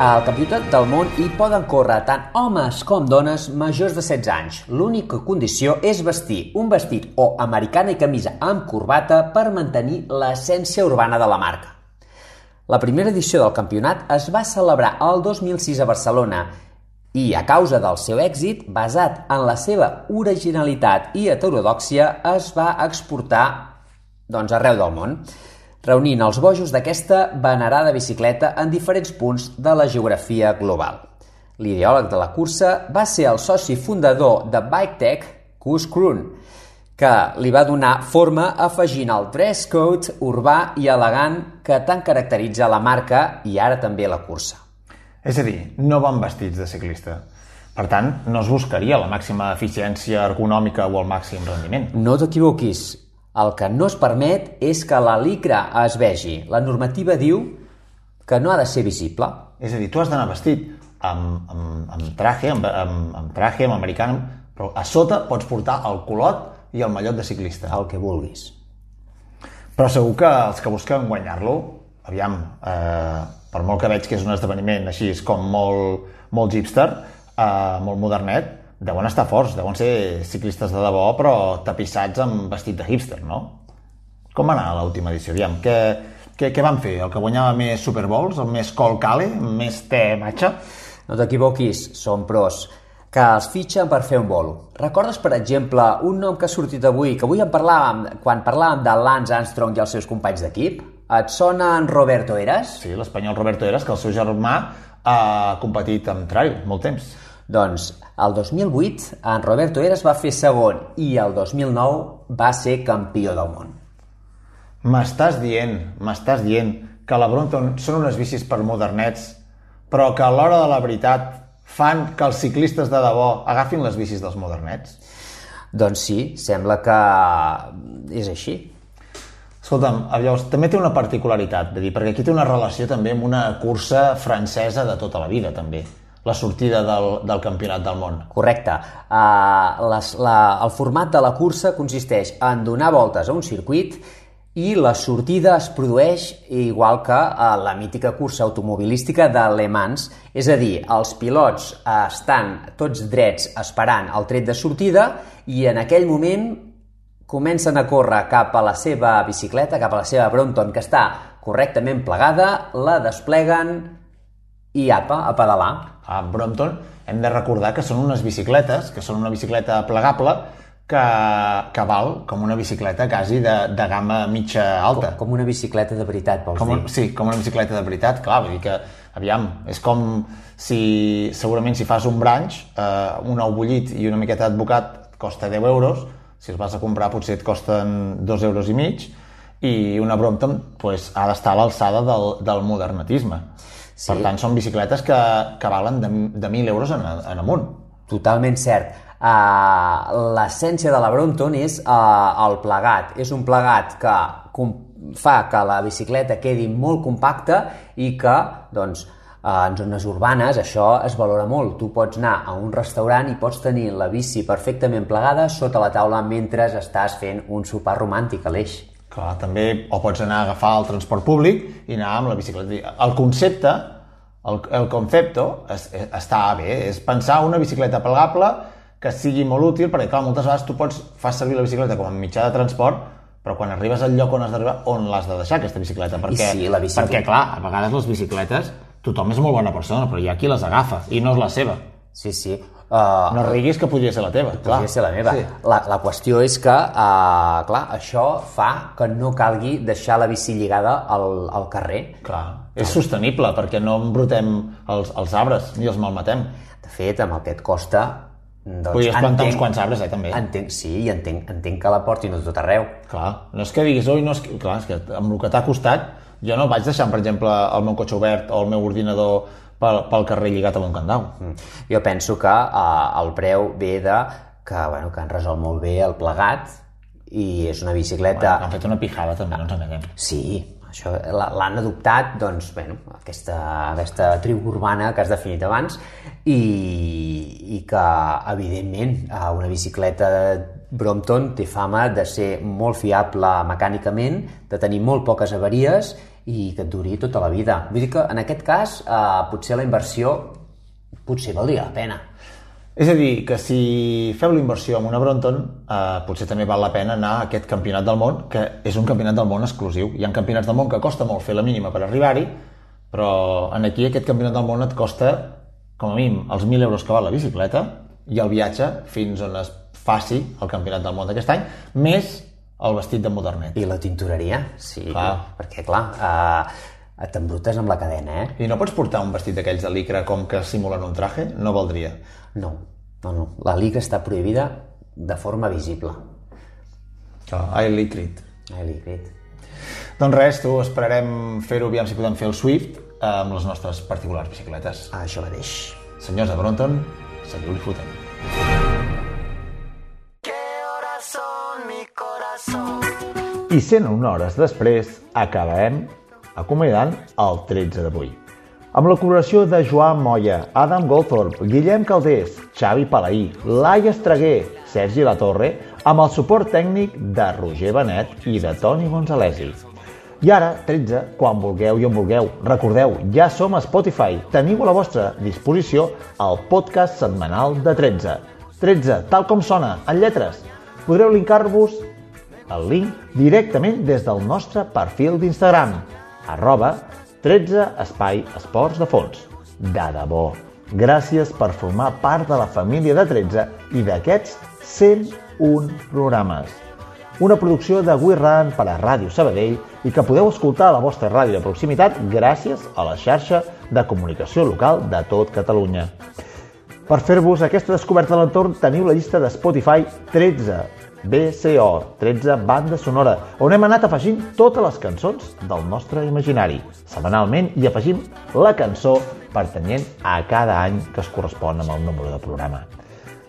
al campionat del món hi poden córrer tant homes com dones majors de 16 anys. L'única condició és vestir un vestit o americana i camisa amb corbata per mantenir l'essència urbana de la marca. La primera edició del campionat es va celebrar el 2006 a Barcelona i, a causa del seu èxit, basat en la seva originalitat i heterodòxia, es va exportar doncs, arreu del món, reunint els bojos d'aquesta venerada bicicleta en diferents punts de la geografia global. L'ideòleg de la cursa va ser el soci fundador de BikeTech, Kus Kroon, que li va donar forma afegint el dress code urbà i elegant que tant caracteritza la marca i ara també la cursa. És a dir, no van vestits de ciclista. Per tant, no es buscaria la màxima eficiència ergonòmica o el màxim rendiment. No t'equivoquis, el que no es permet és que la licra es vegi. La normativa diu que no ha de ser visible. És a dir, tu has d'anar vestit amb, amb, amb traje, amb, amb, amb traje, amb americana, però a sota pots portar el colot i el mallot de ciclista. El que vulguis. Però segur que els que busquen guanyar-lo, aviam, eh, per molt que veig que és un esdeveniment així és com molt, molt hipster, eh, molt modernet, deuen estar forts, deuen ser ciclistes de debò, però tapissats amb vestit de hipster, no? Com va anar l'última edició? Aviam, què, què, què van fer? El que guanyava més Super Bowls? El més Col Cale? Més té matxa? No t'equivoquis, són pros que els fitxen per fer un bolo. Recordes, per exemple, un nom que ha sortit avui, que avui en parlàvem, quan parlàvem de Lance Armstrong i els seus companys d'equip? Et sona en Roberto Eras? Sí, l'espanyol Roberto Eras, que el seu germà ha competit amb trail molt temps. Doncs el 2008 en Roberto Eras va fer segon i el 2009 va ser campió del món. M'estàs dient, m'estàs dient que la Brompton són unes bicis per modernets, però que a l'hora de la veritat fan que els ciclistes de debò agafin les bicis dels modernets? Doncs sí, sembla que és així. Escolta'm, llavors, també té una particularitat, de dir, perquè aquí té una relació també amb una cursa francesa de tota la vida, també la sortida del, del campionat del món. Correcte. Uh, les, la, el format de la cursa consisteix en donar voltes a un circuit i la sortida es produeix igual que a la mítica cursa automobilística de Le Mans, és a dir, els pilots estan tots drets esperant el tret de sortida i en aquell moment comencen a córrer cap a la seva bicicleta, cap a la seva Brompton, que està correctament plegada, la despleguen i apa, a pedalar. A Brompton hem de recordar que són unes bicicletes, que són una bicicleta plegable, que, que val com una bicicleta quasi de, de gamma mitja alta. Com, com una bicicleta de veritat, vols com, dir? Sí, com una bicicleta de veritat, clar, vull dir que, aviam, és com si, segurament si fas un branch, eh, un ou bullit i una miqueta d'advocat costa 10 euros, si els vas a comprar potser et costen 2 euros i mig, i una Brompton pues, ha d'estar a l'alçada del, del modernatisme. Sí. Per tant, són bicicletes que, que valen de, de 1.000 euros en, en amunt. Totalment cert. Uh, L'essència de la Brompton és uh, el plegat. És un plegat que fa que la bicicleta quedi molt compacta i que, doncs, uh, en zones urbanes això es valora molt. Tu pots anar a un restaurant i pots tenir la bici perfectament plegada sota la taula mentre estàs fent un sopar romàntic a l'eix. Clar, també o pots anar a agafar el transport públic i anar amb la bicicleta. El concepte, el, el concepte es, es, està bé, és pensar una bicicleta plegable que sigui molt útil, perquè clar, moltes vegades tu pots fas servir la bicicleta com a mitjà de transport, però quan arribes al lloc on has d'arribar, on l'has de deixar aquesta bicicleta? Perquè, sí, la bicicleta. perquè clar, a vegades les bicicletes tothom és molt bona persona, però hi ha qui les agafa i no és la seva. Sí, sí. Uh, no riguis que podria ser la teva. Podria clar. ser la meva. Sí. La, la qüestió és que, uh, clar, això fa que no calgui deixar la bici lligada al, al carrer. Clar, és clar. sostenible perquè no embrutem els, els arbres ni els malmetem. De fet, amb el que et costa doncs Podries plantar entenc, uns quants arbres, eh, també. Entenc, sí, i entenc, entenc que la portin a tot arreu. Clar, no és que diguis, oi, no és que... Clar, és que amb el que t'ha costat, jo no vaig deixar, per exemple, el meu cotxe obert o el meu ordinador pel, pel carrer lligat amb un candau. Mm. Jo penso que uh, el preu ve de que, bueno, que han resolt molt bé el plegat i és una bicicleta... Bueno, han fet una pijada també, no ens enganyem. Sí, això l'han adoptat doncs, bueno, aquesta, aquesta tribu urbana que has definit abans i, i que evidentment eh, una bicicleta Brompton té fama de ser molt fiable mecànicament, de tenir molt poques avaries i que et duri tota la vida. Vull dir que en aquest cas eh, potser la inversió potser valdria la pena. És a dir, que si feu la inversió en una Brompton, eh, potser també val la pena anar a aquest campionat del món, que és un campionat del món exclusiu. Hi ha campionats del món que costa molt fer la mínima per arribar-hi, però en aquí aquest campionat del món et costa, com a mínim, els 1.000 euros que val la bicicleta i el viatge fins on es faci el campionat del món d'aquest any, més el vestit de modernet. I la tintoreria, sí, Clar. perquè clar, eh, t'embrutes amb la cadena, eh? I no pots portar un vestit d'aquells de licra com que simulen un traje? No valdria. No, no, no. La liga està prohibida de forma visible. Clar, ai, lícrit. Ai, líquid. Doncs res, tu, esperarem fer-ho, aviam si podem fer el Swift eh, amb les nostres particulars bicicletes. Ah, això mateix. Senyors de Bronton, seguiu-li fotent. I 101 hores després, acabem acomiadant el 13 d'avui. Amb la col·laboració de Joan Moya, Adam Goldthorpe, Guillem Caldés, Xavi Palaí, Laia Estreguer, Sergi Latorre, amb el suport tècnic de Roger Benet i de Toni Gonzalesi. I ara, 13, quan vulgueu i on vulgueu. Recordeu, ja som a Spotify. Teniu a la vostra disposició el podcast setmanal de 13. 13, tal com sona, en lletres. Podreu linkar-vos el link directament des del nostre perfil d'Instagram, arroba 13 espai esports de fons. De debò, gràcies per formar part de la família de 13 i d'aquests 101 programes. Una producció de We Run per a Ràdio Sabadell i que podeu escoltar a la vostra ràdio de proximitat gràcies a la xarxa de comunicació local de tot Catalunya. Per fer-vos aquesta descoberta de l'entorn teniu la llista de Spotify 13 BCO, 13 banda sonora, on hem anat afegint totes les cançons del nostre imaginari, setmanalment, i afegim la cançó pertanyent a cada any que es correspon amb el número de programa.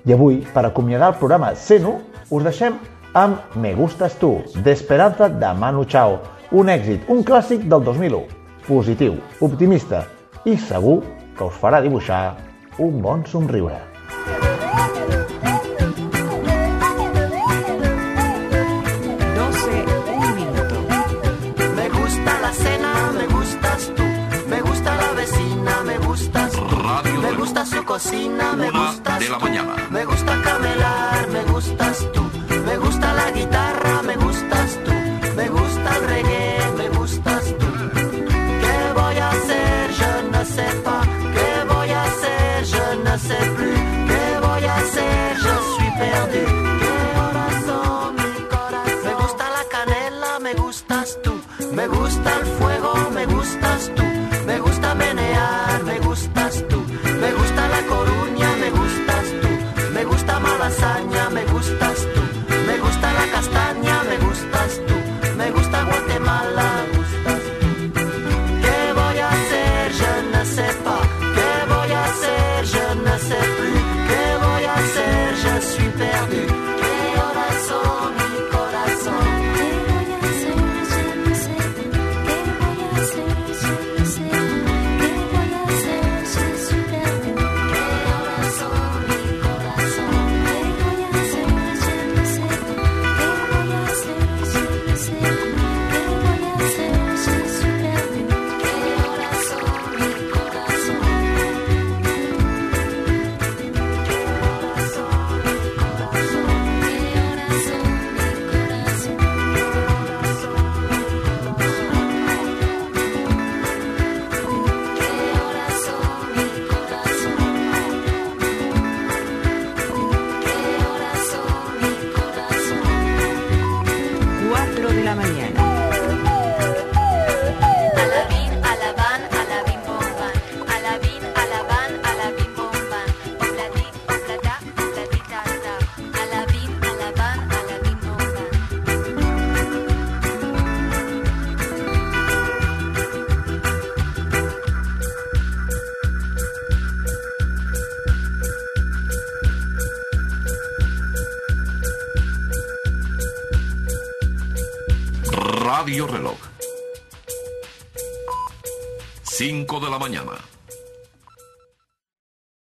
I avui, per acomiadar el programa 101, us deixem amb Me Gustas Tu, d'Esperanza de Manu Chao, un èxit, un clàssic del 2001, positiu, optimista i segur que us farà dibuixar un bon somriure. Cocina, me gustas de la tú. mañana. Me gusta camelar, me gustas tú. Me gusta la guitarra, me gustas tú. Me gusta el reggae, me gustas tú. ¿Qué voy a hacer? Je ne sais pas. ¿Qué voy a hacer? Je ne sais plus. ¿Qué voy a hacer? Je suis perdu. ¿Qué horas son, mi corazón? Me gusta la canela, me gustas tú. Me gusta el fuego, me gustas tú. La mañana.